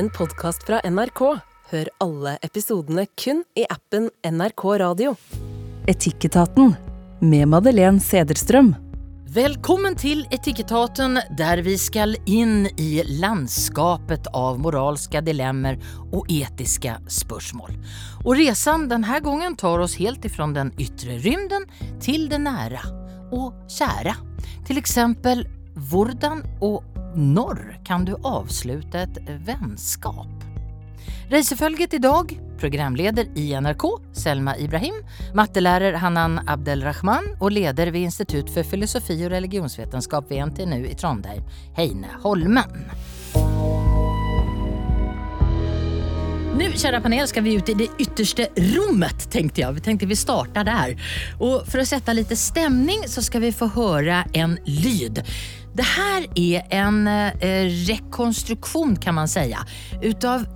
en podkast fra NRK. Hør alle episodene kun i appen NRK Radio. Etikketaten med Madeleine Sederstrøm. Velkommen til Etikketaten, der vi skal inn i landskapet av moralske dilemmaer og etiske spørsmål. Og reisen denne gangen tar oss helt ifrån den ytre rymden til det nære og kjære. Til eksempel, hvordan og når kan du avslutte et vennskap? Reisefølget i dag, programleder i NRK, Selma Ibrahim, mattelærer Hanan Abdelrahman og leder ved Institutt for filosofi og religionsvitenskap ved NTNU i Trondheim, Heine Holmen. Nu, kära panel, skal vi ut i det ytterste rommet, tenkte jeg. Vi tenkte vi starter der. Og for å sette litt stemning så skal vi få høre en lyd. Det här är en eh, rekonstruktion kan man säga utav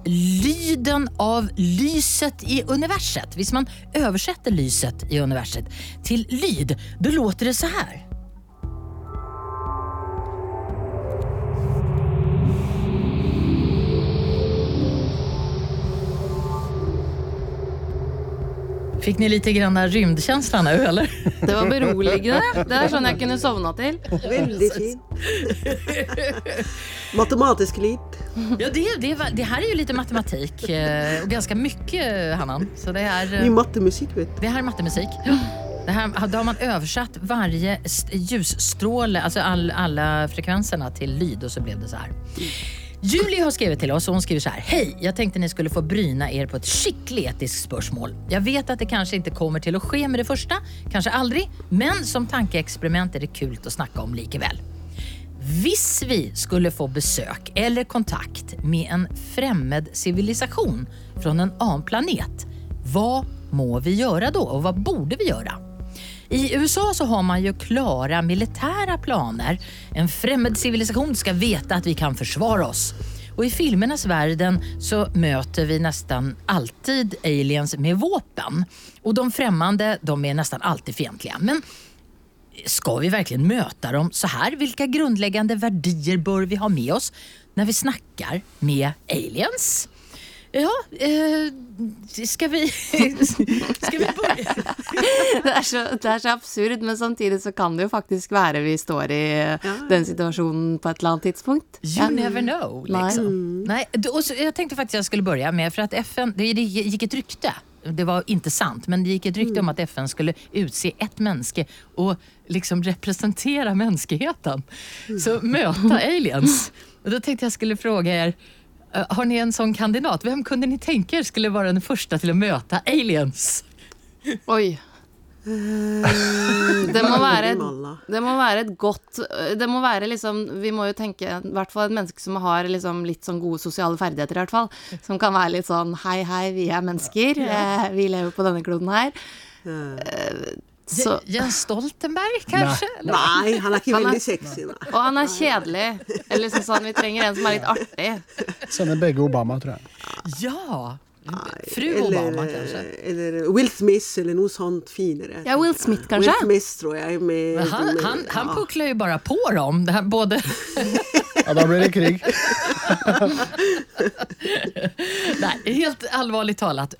lyden av lyset i universet. Hvis man översätter lyset i universet till lyd, då låter det så här. Fikk ni litt grann rymdkänsla nu eller? Det var beroligende. Det er sånn jeg kunne sovna til. Veldig fint. Matematisk lyd. Ja, det, det, det her er jo litt matematikk. Og ganske mye, Hannan. Så det er Mye mattemusikk, vet du. det her er mattemusikk. Det här, då har man översatt varje st- ljusstråle, alltså all, alla frekvenserna till lyd och så blev det så här. Julie har skrivit till oss och hon skriver så här. Hej, jag tänkte ni skulle få bryna er på ett skickligt etiskt spörsmål. Jag vet att det kanske inte kommer till att ske med det första, kanske aldrig, men som tankeexperiment är det kul att snacka om likevel. Hvis vi skulle få besøk eller kontakt med en fremmed sivilisasjon fra en annen planet, hva må vi gjøre da, og hva borde vi gjøre? I USA så har man jo klare militære planer. En fremmed sivilisasjon skal vite at vi kan forsvare oss. Og i filmenes verden så møter vi nesten alltid aliens med våpen. Og de fremmede de er nesten alltid fiendtlige. Men Ska vi verkligen möta dem så här? Vilka grundläggande värdier bör vi ha med oss när vi snackar med aliens? Ja, eh, skal vi... Skal vi börja? Det er, så, det er så absurd, men samtidig så kan det jo faktisk være vi står i den situasjonen på et eller annet tidspunkt. You never know. Liksom. Nei. Nei, Och så, jeg tänkte faktiskt att skulle begynne med, for at FN, det, det gikk et rykte, det var ikke sant, men det gikk et rykte om at FN skulle utse ett menneske og liksom representere menneskeheten. Så møte aliens. Og da tenkte jeg skulle spørre er, eh, har ni en sån kandidat? Vem kunde ni tänka er skulle vara den första till att møte aliens? Oi. Det må være et, det må være et godt Det må være liksom Vi må jo tenke i hvert fall et menneske som har liksom litt sånn gode sosiale ferdigheter, i hvert fall. Som kan være litt sånn Hei, hei, vi er mennesker. eh, Vi lever på denne kloden her. Så, Jens Stoltenberg kanskje? Nei. Nei, han er ikke Han er- veldig sexy. Nei. og han er kjedelig. Eller liksom sånn, vi trenger en som er litt artig. Sender begge Obama, tror jeg. Ja! Fru Eller, Obama kanskje. eller Will Smith, eller noe sånt finere. Ja, Will Smith, kanskje? Will? Smith, tror jeg. Med, han, med, han, han ja. pucklar ju bara på dem. Både... Ja, da blir det krig. Nei, helt allvarlig talat.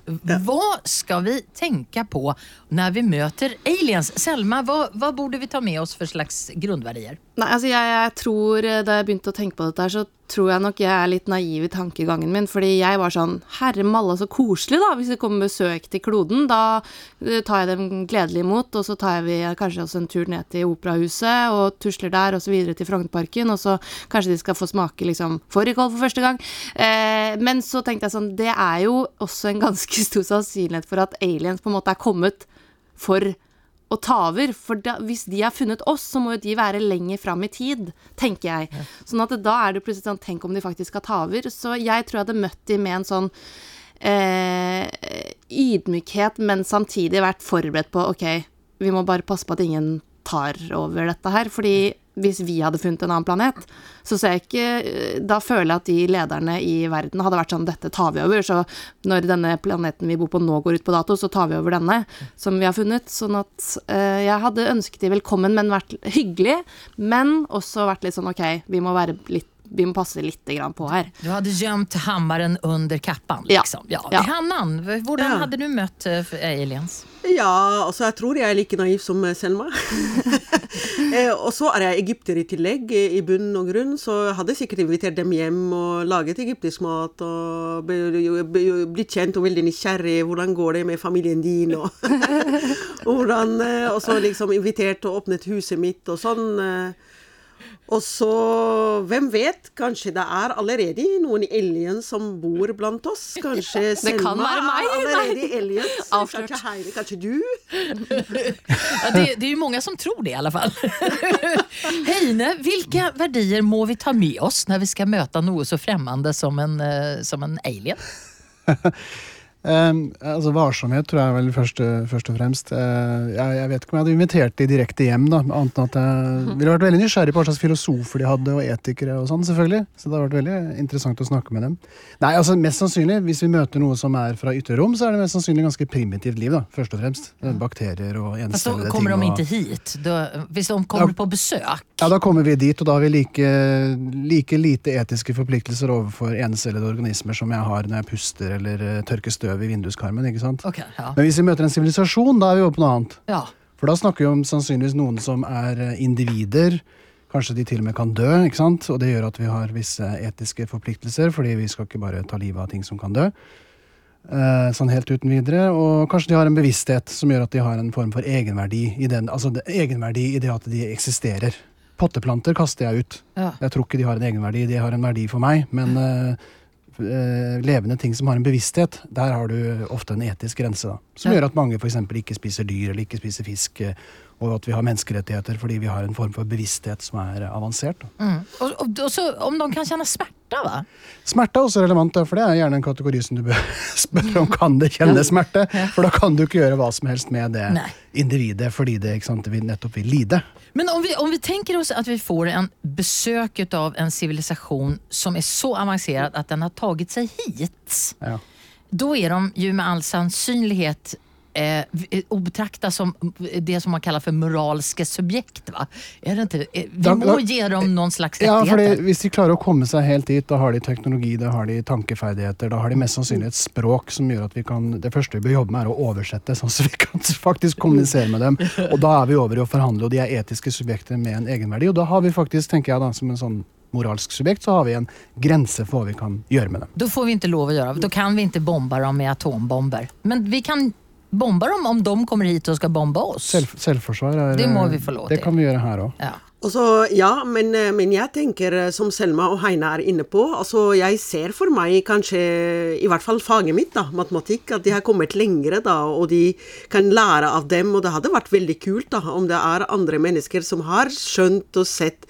Hva skal vi tenke på når vi møter aliens? Selma, hva, hva borde vi ta med oss for slags grunnverdier? Nei, altså jeg, jeg tror eh, Da jeg begynte å tenke på dette her, så tror jeg nok jeg er litt naiv i tankegangen min. Fordi jeg var sånn Herre malla, så koselig, da. Hvis det kommer besøk til kloden, da eh, tar jeg dem gledelig imot. Og så tar vi kanskje også en tur ned til Operahuset og tusler der, og så videre til Frognerparken. Og så kanskje de skal få smake liksom fårikål for første gang. Eh, men så tenkte jeg sånn Det er jo også en ganske stor sannsynlighet for at aliens på en måte er kommet for å ta over. For da, hvis de har funnet oss, så må jo de være lenger fram i tid, tenker jeg. Sånn at da er det plutselig sånn Tenk om de faktisk skal ta over. Så jeg tror jeg hadde møtt de med en sånn eh, ydmykhet, men samtidig vært forberedt på OK, vi må bare passe på at ingen tar over dette her. Fordi hvis vi hadde funnet en annen planet, så ser jeg ikke Da føler jeg at de lederne i verden hadde vært sånn Dette tar vi over. Så når denne planeten vi bor på nå går ut på dato, så tar vi over denne som vi har funnet. Sånn at eh, jeg hadde ønsket de velkommen, men vært hyggelig. Men også vært litt sånn OK, vi må være litt vi må passe litt grann på her. Du hadde gjemt hammaren under kappen, liksom. Ja. Ja. Hannan, hvordan Ja. hadde du møtt eh, aliens? Ja, altså jeg tror jeg er like naiv som eh, Selma. eh, og så er jeg egypter i tillegg, eh, i bunn og grunn, så jeg hadde sikkert invitert dem hjem og laget egyptisk mat og blitt kjent og veldig nysgjerrig. Hvordan går det med familien din? Og, hvordan eh, Og så liksom invitert og åpnet huset mitt og sånn. Og så, hvem vet, kanskje det er allerede noen alien som bor blant oss. Kanskje Det kan Selma være er allerede alien. Kanskje Heidi, kanskje du? Ja, det, det er jo mange som tror det i alle fall. Heine, hvilke verdier må vi ta med oss når vi skal møte noe så fremmed som eh, som en alien? Um, altså Varsomhet tror jeg vel først, først og fremst. Eh, jeg, jeg vet ikke om jeg hadde invitert de direkte hjem, da, annet enn at jeg ville vært veldig nysgjerrig på hva slags filosofer de hadde, og etikere og sånn, selvfølgelig. Så det hadde vært veldig interessant å snakke med dem. Nei, altså Mest sannsynlig, hvis vi møter noe som er fra ytre rom, så er det mest sannsynlig ganske primitivt liv, da, først og fremst. Eh, Bakterier og encellede ting kommer de ikke hit. Da, hvis de kommer Ja. på besøk? Ja, Da kommer vi dit, og da har vi like, like lite etiske forpliktelser overfor encellede organismer som jeg har når jeg puster eller eh, tørker støv i vinduskarmen. ikke sant? Okay, ja. Men hvis vi møter en sivilisasjon, da er vi over på noe annet. ja. For da snakker vi om sannsynligvis noen som er eh, individer. Kanskje de til og med kan dø, ikke sant? og det gjør at vi har visse etiske forpliktelser, fordi vi skal ikke bare ta livet av ting som kan dø. Eh, sånn helt uten videre. Og kanskje de har en bevissthet som gjør at de har en form for egenverdi i den, altså egenverdi i det at de eksisterer. Potteplanter kaster jeg ut. Ja. Jeg tror ikke de har en egenverdi, de har en verdi for meg. Men eh, eh, levende ting som har en bevissthet, der har du ofte en etisk grense. da. Som Ja. gjør at mange f.eks. ikke spiser dyr eller ikke spiser fisk. eh, Og at vi har menneskerettigheter fordi vi har en form for bevissthet som er avansert. da. Mm. Og, og, og, så, om de kan kjenne smerte, va? Smerte er også relevant, for det er gjerne en kategori som du bør spørre om kan det kjenne smerte. For da kan du ikke gjøre hva som helst med det Nei. individet fordi det sant, vi nettopp vil lide. Men om vi, om vi tenker oss at vi får en besøk av en sivilisasjon som er så avansert at den har tatt seg hit. Ja. er är de jo med all sannsynlighet eh, betrakta som det som man kallar för moralske subjekt. Va? Är det inte? Eh, Vi Da- må da- ge dem noen slags Ja, fordi. Hvis de klarer å komme seg helt dit, da har de teknologi, da har de tankeferdigheter, da har de mest sannsynlig et språk som gjør at vi kan Det første vi bør jobbe med, er å oversette, sånn at vi kan faktisk kommunisere med dem. Og da er vi over i å forhandle, og de er etiske subjekter med en egenverdi. Og da har vi faktisk, tenker jeg da, som en sånn moralsk subjekt, så har vi en grense for hva vi kan gjøre med dem. Da får vi ikke lov å gjøre. Da kan vi ikke bomba dem med atombomber. Men vi kan bomba dem om de kommer hit og skal bombe oss. Selv, selvforsvar er Det må vi få lov Det kan vi gjøre her òg. Ja. Og så, ja, men, eh, men jeg tenker, eh, som Selma og Heine er inne på, altså jeg ser for meg kanskje, i hvert fall faget mitt, da, matematikk, at de har kommet lengre, da, og de kan lære av dem, og det hadde vært veldig kult, da, om det er andre mennesker som har skjønt og sett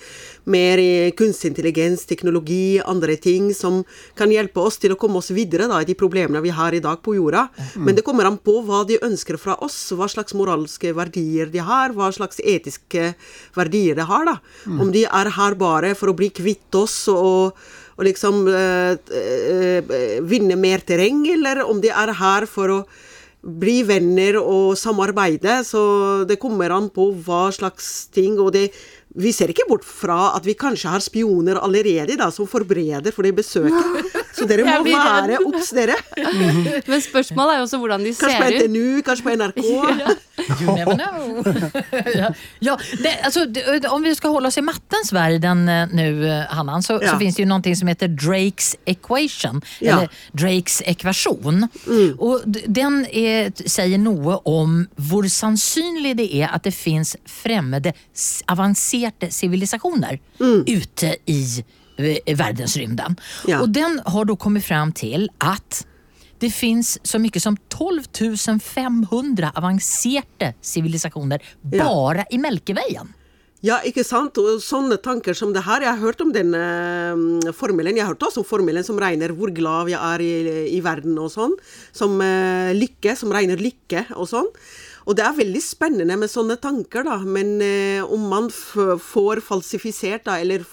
mer kunstig intelligens, teknologi, andre ting som kan hjelpe oss til å komme oss videre da, i de problemene vi har i dag på jorda. Men det kommer an på hva de ønsker fra oss, hva slags moralske verdier de har, hva slags etiske verdier de har. da. Om de er her bare for å bli kvitt oss og, og liksom øh, øh, vinne mer terreng, eller om de er her for å bli venner og samarbeide. Så det kommer an på hva slags ting. Og det, vi ser ikke bort fra at vi kanskje har spioner allerede da, som forbereder for det besøket. Så dere må være obs, dere. Men spørsmålet er jo også hvordan de Kanskje på ser ut. NTNU, kanskje på NRK. You never know. ja, ja, det, alltså, det, om vi ska hålla oss i mattens världen eh, nu, eh, Hannan, så, så Ja. finns det ju någonting som heter Drakes equation. Ja. Eller Drakes ekvation. Och den är, säger noe om hvor sannsynlig det er at det finnes fremmede, avanserte sivilisasjoner mm. ute i verdensrymden. Og den har da kommet fram til att det finns så mycket som 12 500 avanserte sivilisasjoner Ja. bare i Melkeveien. Ja, ikke sant? Og sånne tanker som det her. Jeg har hørt om denne mm, formelen. Jeg har hørt også om formelen som regner hvor glad jeg er i, i verden og sånn. Som eh, lykke, som regner lykke og sånn. Og det er veldig spennende med sånne tanker, da. Men eh, om man får falsifisert, da, eller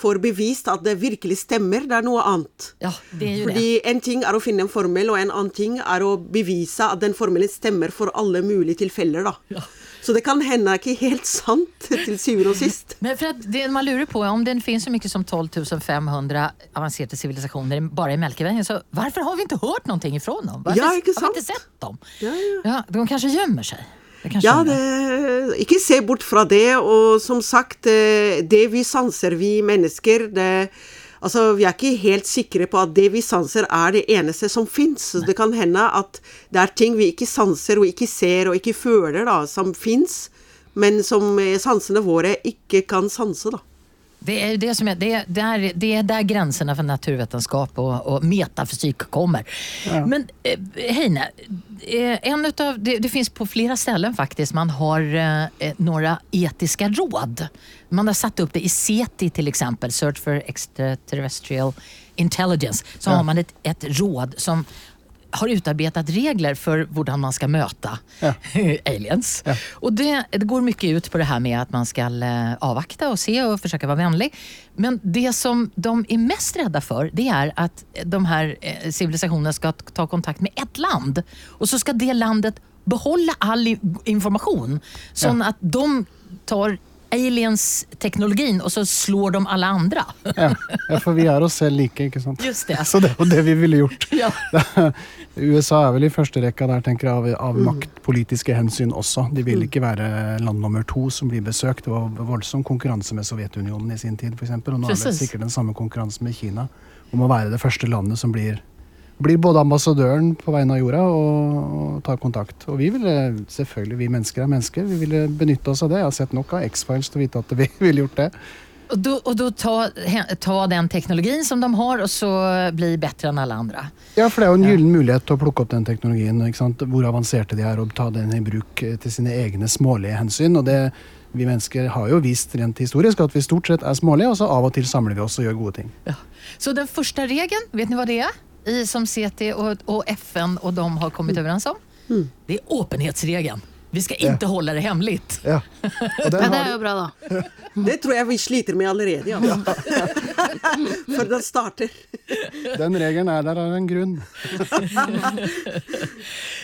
får bevist at det virkelig stemmer, det er noe annet. Ja, det gjør Fordi det. en ting er å finne en formel, og en annen ting er å bevise at den formelen stemmer for alle mulige tilfeller, da. Så det kan hende ikke helt sant til syvende og sist. Men for at det man lurer på om det finnes så mye som 12 500 avanserte sivilisasjoner bare i Melkeveien, så hvorfor har vi ikke hørt noe ifrån dem? Ja, Ja, sant? har vi ikke sett dem? Ja, ja. Ja, de kanskje gjemmer sig. Ja, det, ikke se bort fra det. Og som sagt, eh, det vi sanser, vi mennesker det, Altså, Vi er ikke helt sikre på at det vi sanser, er det eneste som fins. Det kan hende at det er ting vi ikke sanser og ikke ser og ikke føler, da, som fins, men som eh, sansene våre ikke kan sanse. da. Det är, det, som är, det, är, det, är, det är där gränserna för naturvetenskap och, och metafysik kommer. Men eh, Heine, eh, en utav, det, det finns på flera ställen faktiskt, man har eh, eh, några etiska råd. Man har satt upp det i SETI till exempel, Search for Extraterrestrial Intelligence. Så har man ett, ett råd som har utarbetat regler för hur man ska möta Ja. aliens. Och det, det går mycket ut på det här med att man ska eh, avvakta och se och försöka vara vänlig. Men det som de är mest rädda för det är att de här eh, civilisationerna ska ta kontakt med ett land och så ska det landet behålla all information. Så att de tar aliens-teknologin og så slår de alle andre. Ja, ja, for vi er oss selv like, ikke sant. Just det. Så det var det vi ville gjort. Ja. USA er vel i første rekka der, tenker jeg, av, av maktpolitiske hensyn også. De vil ikke være land nummer to som blir besøkt. Det var voldsom konkurranse med Sovjetunionen i sin tid, f.eks. Og nå er det sikkert den samme konkurransen med Kina om å være det første landet som blir, blir både ambassadøren på vegne av jorda og, og tar kontakt. Og vi ville selvfølgelig, vi mennesker er mennesker, vi ville benytte oss av det. Jeg har sett nok av X-Files til å vite at vi ville gjort det. Og da, og da ta, ta den teknologien som de har og så bli bedre enn alle andre. Ja, for det er jo en gyllen mulighet til å plukke opp den teknologien. Hvor avanserte de er, og ta den i bruk eh, til sine egne smålige hensyn. Og det, vi mennesker har jo vist rent historisk at vi stort sett er smålige, og så av og til samler vi oss og gjør gode ting. Så den første regelen, vet ni hva det är? I, som CT och, och FN och de har kommit överens om? Det är öppenhetsregeln. Vi ska inte hålla det hemligt. Ja. Ja, det har, er jo bra, da. Det tror jeg vi sliter med allerede. ja. Før den starter. den regelen er der av en grunn.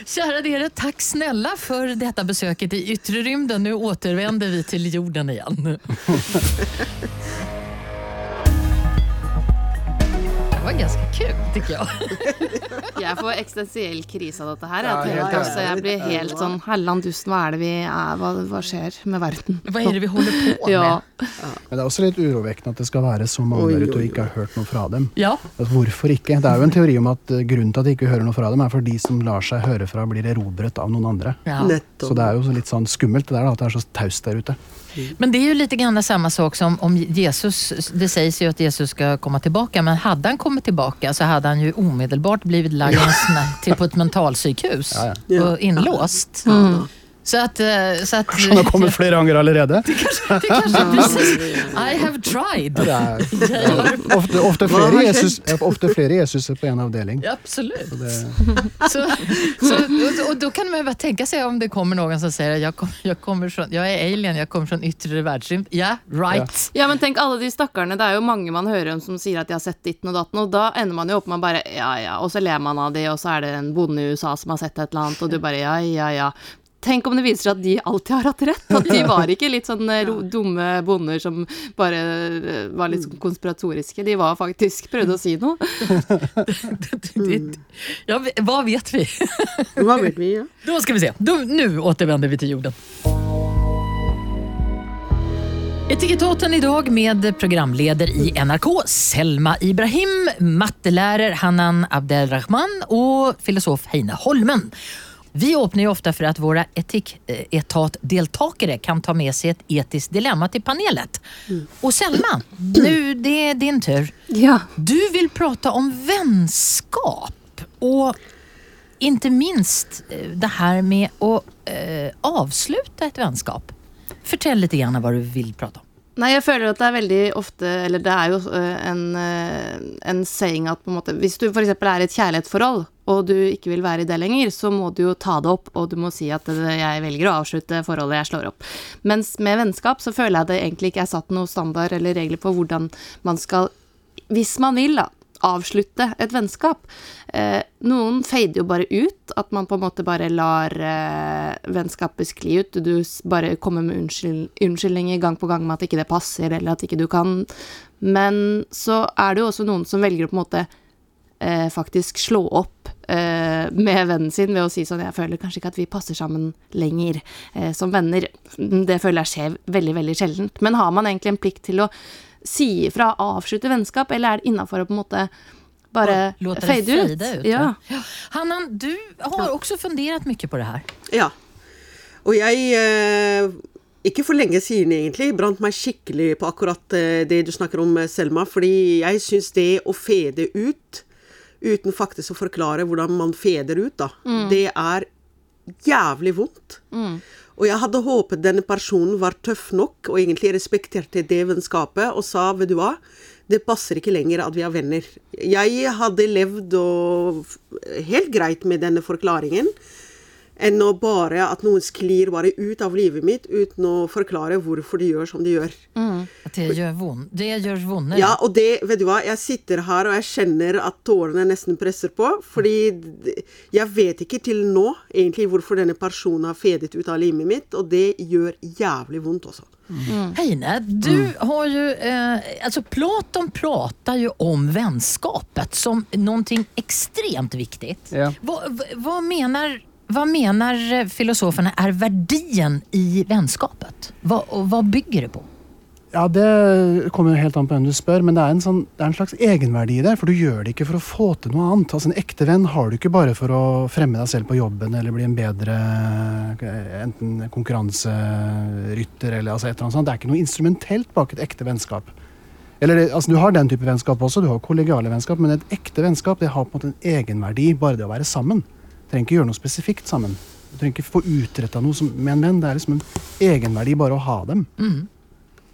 Kära dere, tack snälla för detta besöket i yttre rymden. Nu återvänder vi till jorden igen. Var ganska kul tycker jag. Jeg får eksistensiell krise av dette her. Ja, Jeg, ja, ja, altså, jeg blir helt sånn Helland dusten, hva er det vi er? Hva, hva skjer med verden? Hva er det vi holder på med? Ja. Men det er også litt urovekkende at det skal være så mange der ute og ikke har hørt noe fra dem. Ja. Altså, hvorfor ikke? Det er jo en teori om at eh, grunnen til at de ikke hører noe fra dem, er for de som lar seg høre fra, blir erobret av noen andre. ja. Så det er jo litt sånn skummelt det der, at det er så taust der ute. Men det är ju lite grann samma sak som om Jesus, det sägs ju att Jesus ska komma tillbaka, men hade han kommit tillbaka så hade han ju omedelbart blivit lagd till på ett mentalsjukhus Ja, ja. och inlåst. Så at, så at Kanskje Han har kommet flere ganger allerede. det kanskje, det kanskje, I have tried. Er, er ofte, ofte, flere? Jesus, ofte flere Jesus, på en avdeling. Ja, absolut. Det, Så, så, og, og da kan man bare tenke seg om det kommer noen som sier jeg, kom, jeg, kommer från, jag alien, jeg kommer från yttre verdensrym. Ja, right. Ja, men tenk alle de stakkarene. Det er jo mange man hører om som sier at de har sett ditten og datten, og da ender man jo opp med bare ja, ja, og så ler man av de, og så er det en bonde i USA som har sett et eller annet, og du bare ja, ja, ja. Tenk om det viser seg at de alltid har hatt rett. At de var ikke litt sånn eh, ro- dumme bonder som bare eh, var litt sånn konspiratoriske. De var faktisk prøvde å si noe. Ja, hva vet vi? Hva vet vi? Ja? Da skal vi se. Nå återvender vi til jorden. Etikettaten idag med programleder i NRK Selma Ibrahim, mattelærer Hanan Abdelrahman og filosof Heine Holmen. Vi öppnar ju ofta för att våra etiketatdeltagare kan ta med sig ett etiskt dilemma till panelet. Och Selma, nu det är din tur. Ja. Du vill prata om vänskap och inte minst eh, det här med att eh, avsluta ett vänskap. Fortell lite grann vad du vill prata om. Nei, jeg føler at det er veldig ofte Eller det er jo eh, en, eh, en saying at på en måte Hvis du f.eks. er i et kjærlighetsforhold, og du ikke vil være i det lenger, så må du jo ta det opp, og du må si at eh, jeg velger å avslutte forholdet, jeg slår opp. Mens med vennskap så føler jeg det egentlig ikke er satt noe standard eller regler på hvordan man skal Hvis man vil, da, avslutte et vennskap. Eh, noen fader jo bare ut, at man på en måte bare lar eh, vennskapet skli ut. Du bare kommer med unnskyld, unnskyldninger gang på gang med at ikke det passer, eller at ikke du kan. Men så er det jo også noen som velger å på en måte eh, faktisk slå opp eh, med vennen sin ved å si sånn Jeg føler kanskje ikke at vi passer sammen lenger eh, som venner. Det føler jeg skjer veldig, veldig sjeldent. Men har man egentlig en plikt til å si ifra, avslutte vennskap, eller er det innafor å på en måte bare fade ut? ut. Ja. Ja. Hannan, du har også fundert mye på det her. Ja. Og jeg eh, Ikke for lenge siden, egentlig, brant meg skikkelig på akkurat eh, det du snakker om, eh, Selma. Fordi jeg syns det å fede ut, uten faktisk å forklare hvordan man feder ut, da, det er jævlig vondt. Og jeg hadde håpet denne personen var tøff nok og egentlig respekterte det vennskapet og sa, vet du hva, det passer ikke lenger at vi er venner. Jeg hadde levd helt greit med denne forklaringen enn å bare at noen sklir bare ut av livet mitt uten å forklare hvorfor de gjør som de gjør. Mm. det gjør vondt. det gjør vondt. Ja, og det, vet du hva, jeg sitter her og jeg kjenner at tårene nesten presser på, fordi jeg vet ikke til nå egentlig hvorfor denne personen har fedet ut av livet mitt, og det gjør jævlig vondt også. Heine, du har jo Eh, alltså Platon prater jo om vennskapet som noe ekstremt viktig. Ja. Hva, vad- vad, menar, mener filosofene er verdien i vennskapet? Hva, og hva bygger det på? Ja, Det kommer helt an på hvem du spør, men det er, sånn, det er en slags egenverdi i det. For du gjør det ikke for å få til noe annet. Altså En ekte venn har du ikke bare for å fremme deg selv på jobben eller bli en bedre eh, enten konkurranserytter eller altså et eller annet sånt. Det er ikke noe instrumentelt bak et ekte vennskap. Eller altså Du har den type vennskap også, du har kollegiale vennskap, men et ekte vennskap det har på en måte en egenverdi, bare det å være sammen. Trenger ikke gjøre noe spesifikt sammen. Du trenger ikke få utretta noe som, med en venn. Det er liksom en egenverdi bare å ha dem.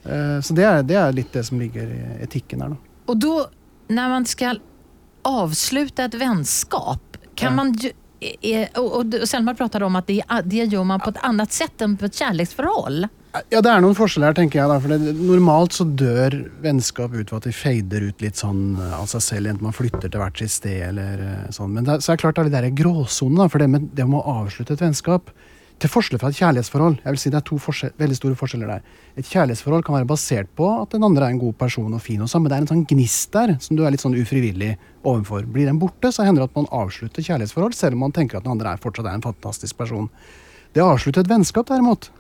Eh, Så det er, det er litt det som ligger i etikken her, da. Og da, når man skal avslutte et vennskap, kan Ja. man Och, och, Selma pratade om at det, det gjør man på et annet sett enn på et kjærlighetsforhold. Ja, det er noen forskjeller her, tenker jeg. da, for det, Normalt så dør vennskap ut ved at de fader ut litt sånn eh, av seg selv, enten man flytter til hvert sitt sted eller sånn. Men det, så er det klart det er de der gråsonene, da, for det med, det med å avslutte et vennskap Til forskjell fra et kjærlighetsforhold. Jeg vil si Det er to veldig store forskjeller der. Et kjærlighetsforhold kan være basert på at den andre er en god person og fin, og sånn, men det er en sånn gnist der som du er litt sånn ufrivillig overfor. Blir den borte, så hender det at man avslutter kjærlighetsforhold, selv om man tenker at den andre er fortsatt er en fantastisk person. Det å avslutte et vennskap, derimot,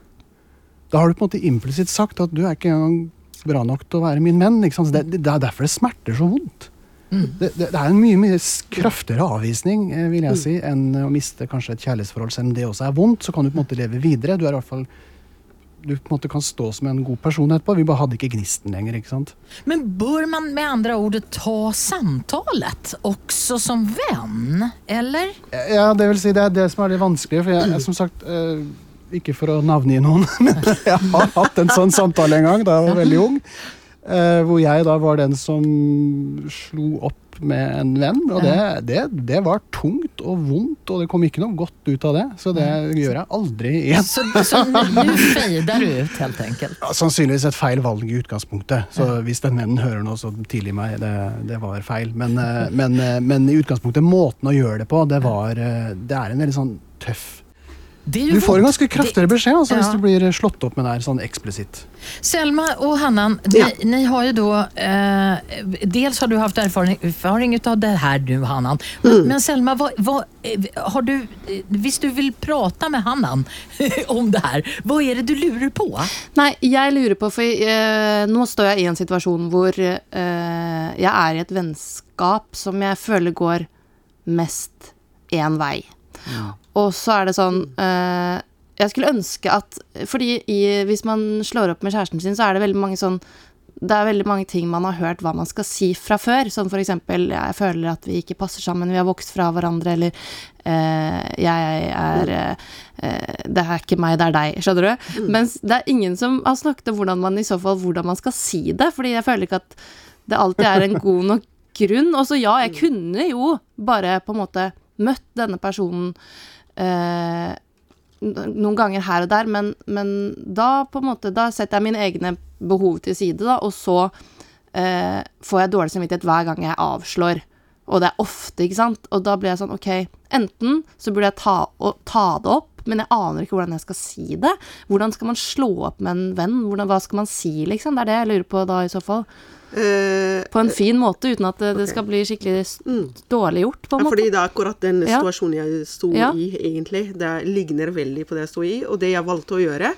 da har du på en måte implisitt sagt at du er ikke engang bra nok til å være min venn. Det, det er derfor det smerter så vondt. Det, det, det er en mye mye kraftigere avvisning eh, vil jeg si, enn å miste kanskje et kjærlighetsforhold. Selv om det også er vondt, så kan du på en måte leve videre. Du er i hvert fall du på en måte kan stå som en god person etterpå. Vi bare hadde ikke gnisten lenger. ikke sant? Men bør man med andre ord ta samtalet också som venn, Eller? Ja, det vil si, det er det som er det vanskelige. For jeg, jeg som sagt, eh, ikke for å navngi noen, men jeg har hatt en sånn samtale en gang da jeg var veldig ung. Eh, hvor jeg da var den som slo opp med en venn. Og det, det, det var tungt og vondt, og det kom ikke noe godt ut av det. Så det gjør jeg aldri igjen. Så, så nu, feider du ut helt enkelt? Ja, Sannsynligvis et feil valg i utgangspunktet. Så hvis den vennen hører noe, så tilgi meg. Det, det var feil. Men, eh, men, eh, men i utgangspunktet, måten å gjøre det på, det var Det er en veldig sånn tøff Du får en ganske kraftigere beskjed altså, hvis du blir slått opp med det her sånn eksplisitt. Selma og Hannan, ni, Ja. ni har jo da Eh, dels har du haft erfaring, erfaring av det her du, Hannan. Men, men Selma, hva, vad, eh, har du, eh, hvis du vil prate med Hannan om det her, hva er det du lurer på? Nei, jeg lurer på, for eh, nå står jeg i en situasjon hvor eh, jeg er i et vennskap som jeg føler går mest én vei. Og så er det sånn uh, Jeg skulle ønske at Fordi i, hvis man slår opp med kjæresten sin, så er det veldig mange sånn det er veldig mange ting man har hørt hva man skal si fra før. Som eksempel 'jeg føler at vi ikke passer sammen, vi har vokst fra hverandre', eller eh, 'jeg er eh, Det er ikke meg, det er deg'. Skjønner du? Mens det er ingen som har snakket om hvordan man i så fall hvordan man skal si det. Fordi jeg føler ikke at det alltid er en god nok grunn. Og så ja, jeg kunne jo bare på en måte møtt denne personen eh, noen ganger her og der, men, men da på en måte Da setter jeg mine egne behov til side, da, og så eh, får jeg dårlig samvittighet hver gang jeg avslår. Og det er ofte, ikke sant. Og da blir jeg sånn, ok, enten så burde jeg ta, ta det opp, men jeg aner ikke hvordan jeg skal si det. Hvordan skal man slå opp med en venn? Hvordan, hva skal man si, liksom? Det er det jeg lurer på da, i så fall. Eh, På en fin måte, uten at det, det skal bli skikkelig s- dårlig gjort, på en Ja, måte. fordi det er akkurat den Ja. situasjonen jeg sto Ja. i, egentlig. Det ligner veldig på det jeg sto i. Og det jeg valgte å gjøre,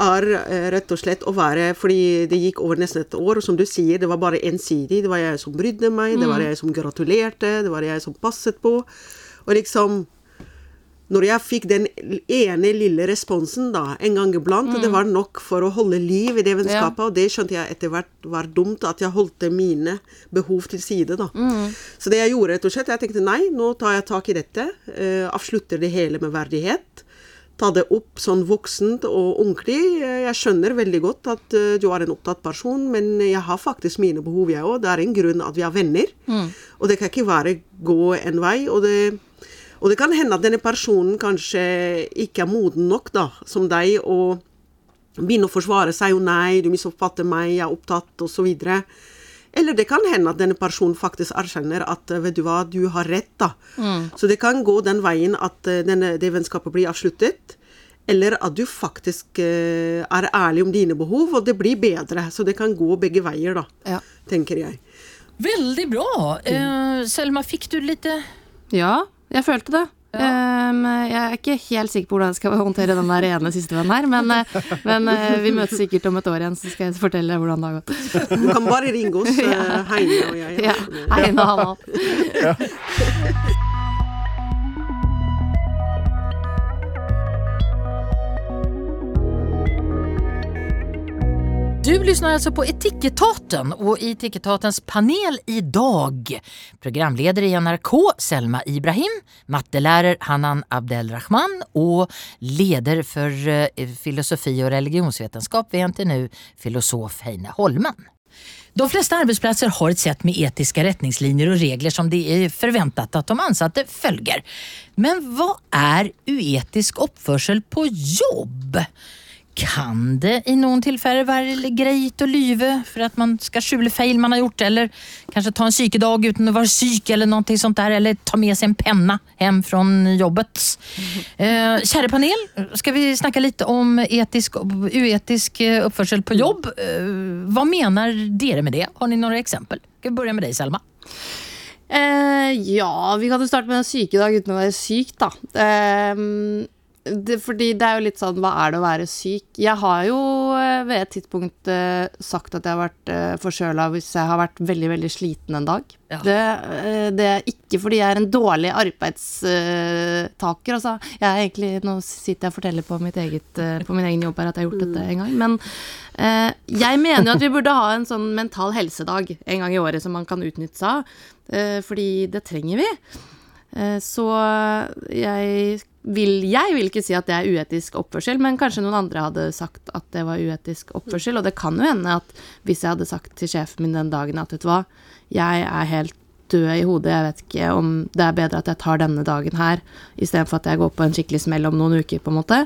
er eh, rett og slett å være Fordi det gikk over nesten et år, og som du sier, det var bare ensidig. Det var jeg som brydde meg, det Mm. var jeg som gratulerte, det var jeg som passet på. Og liksom når jeg fikk den ene lille responsen da, en gang iblant, Mm. det var nok for å holde liv i det vennskapet, og det skjønte jeg etter hvert var dumt, at jeg holdt mine behov til side da. Mm. Så det jeg gjorde rett og slett, jeg tenkte nei, nå tar jeg tak i dette, uh, avslutter det hele med verdighet, ta det opp sånn voksent og ordentlig. Eh, Jeg skjønner veldig godt at uh, du er en opptatt person, men jeg har faktisk mine behov, jeg òg. Det er en grunn at vi er venner. Og det kan ikke være gå en vei. Og det, og det kan hende at denne personen kanskje ikke er moden nok, da, som deg, og begynner å forsvare seg. Jo, nei, du misoppfatter meg, jeg er opptatt, osv. Eller det kan hende at denne personen faktisk erkjenner at vet du hva, du har rett. da. Så det kan gå den veien at eh, denne, det vennskapet blir avsluttet. Eller at du faktisk eh, er ærlig om dine behov, og det blir bedre. Så det kan gå begge veier, da, Ja. tenker jeg. Veldig bra! Eh, Selma, fikk du litt Ja, jeg følte det. Ehm, jeg er ikke helt sikker på hvordan jeg skal håndtere den der ene siste vennen her, men, eh, men uh, vi møtes sikkert om et år igjen, så skal jeg fortelle hvordan det har gått. Du kan bare ringe oss, eh, Heine og jeg. Ja, Heine og Hanna. Du lyssnar alltså på Etikettaten och i Etikettatens panel idag programledare i NRK Selma Ibrahim, mattelærer Hanan Abdelrahman och leder för eh, filosofi och religionsvetenskap vid NTNU, filosof Heine Holmen. De flesta arbetsplatser har ett sätt med etiska rättningslinjer och regler som det är förväntat att de ansatte följer. Men vad är uetisk oppførsel på jobb? Kan det i noen tilfeller være greit å lyve for at man skal skjule feil man har gjort, eller kanskje ta en sykedag uten å være syk, eller noe sånt der, eller ta med seg en penna hjem fra jobbet? Eh, kjære panel, skal vi snakke litt om etisk, og uetisk eh, oppførsel på jobb? Eh, hva mener dere med det? Har ni noen eksempel? Skal vi begynne med deg, Selma? Eh, ja, vi kan jo starte med en sykedag uten å være syk, da. Ehm, det, fordi det er jo litt sånn, hva er det å være syk? Jeg har jo eh, ved et tidspunkt uh, sagt at jeg har vært uh, forkjøla hvis jeg har vært veldig, veldig sliten en dag. Ja. Det, uh, det er ikke fordi jeg er en dårlig arbeidstaker, altså. Jeg er egentlig, nå sitter jeg og forteller på, mitt eget, eh, på min egen jobb her at jeg har gjort dette en gang, men eh, jeg mener jo at vi burde ha en sånn mental helsedag en gang i året som man kan utnytte seg av, eh, fordi det trenger vi. Eh, Så jeg vil, jeg vil ikke si at det er uetisk oppførsel, men kanskje noen andre hadde sagt at det var uetisk oppførsel. Og det kan jo hende at hvis jeg hadde sagt til sjefen min den dagen at vet du hva, jeg er helt død i hodet, jeg vet ikke om det er bedre at jeg tar denne dagen her, istedenfor at jeg går på en skikkelig smell om noen uker, på en måte.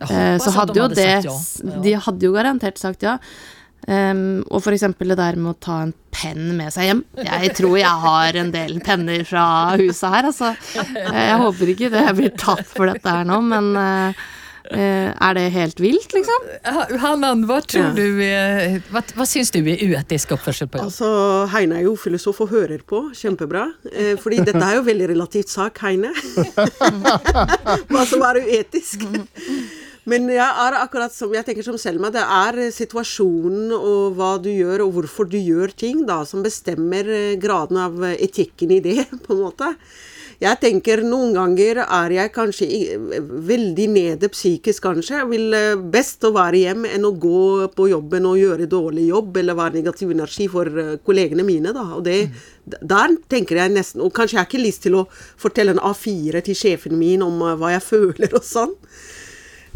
Eh, Så hadde jo det. De hadde jo garantert sagt ja. Um, og for eksempel det der med å ta en penn med seg hjem. Jeg tror jeg har en del penner fra huset her, altså. Jeg håper ikke det blir tatt for dette her nå, men eh, eh, er det helt vilt, liksom? Hanan, hva tror Ja. du hva, hva syns du er uetisk oppførsel på jobb? Altså, Heine er jo filosof og hører på. Kjempebra. Eh, fordi dette er jo veldig relativt sak, Heine. Hva som er uetisk. Men jeg er akkurat som jeg tenker som Selma, det er situasjonen og hva du gjør, og hvorfor du gjør ting, da, som bestemmer eh, graden av eh, etikken i det, på en måte. Jeg tenker noen ganger er jeg kanskje veldig nede psykisk, kanskje. Jeg vil eh, best å være hjemme enn å gå på jobben og gjøre dårlig jobb, eller være negativ energi for kollegene mine, da. Og det, der tenker jeg nesten Og kanskje jeg har ikke lyst til å fortelle en A4 til sjefen min om hva jeg føler og sånn.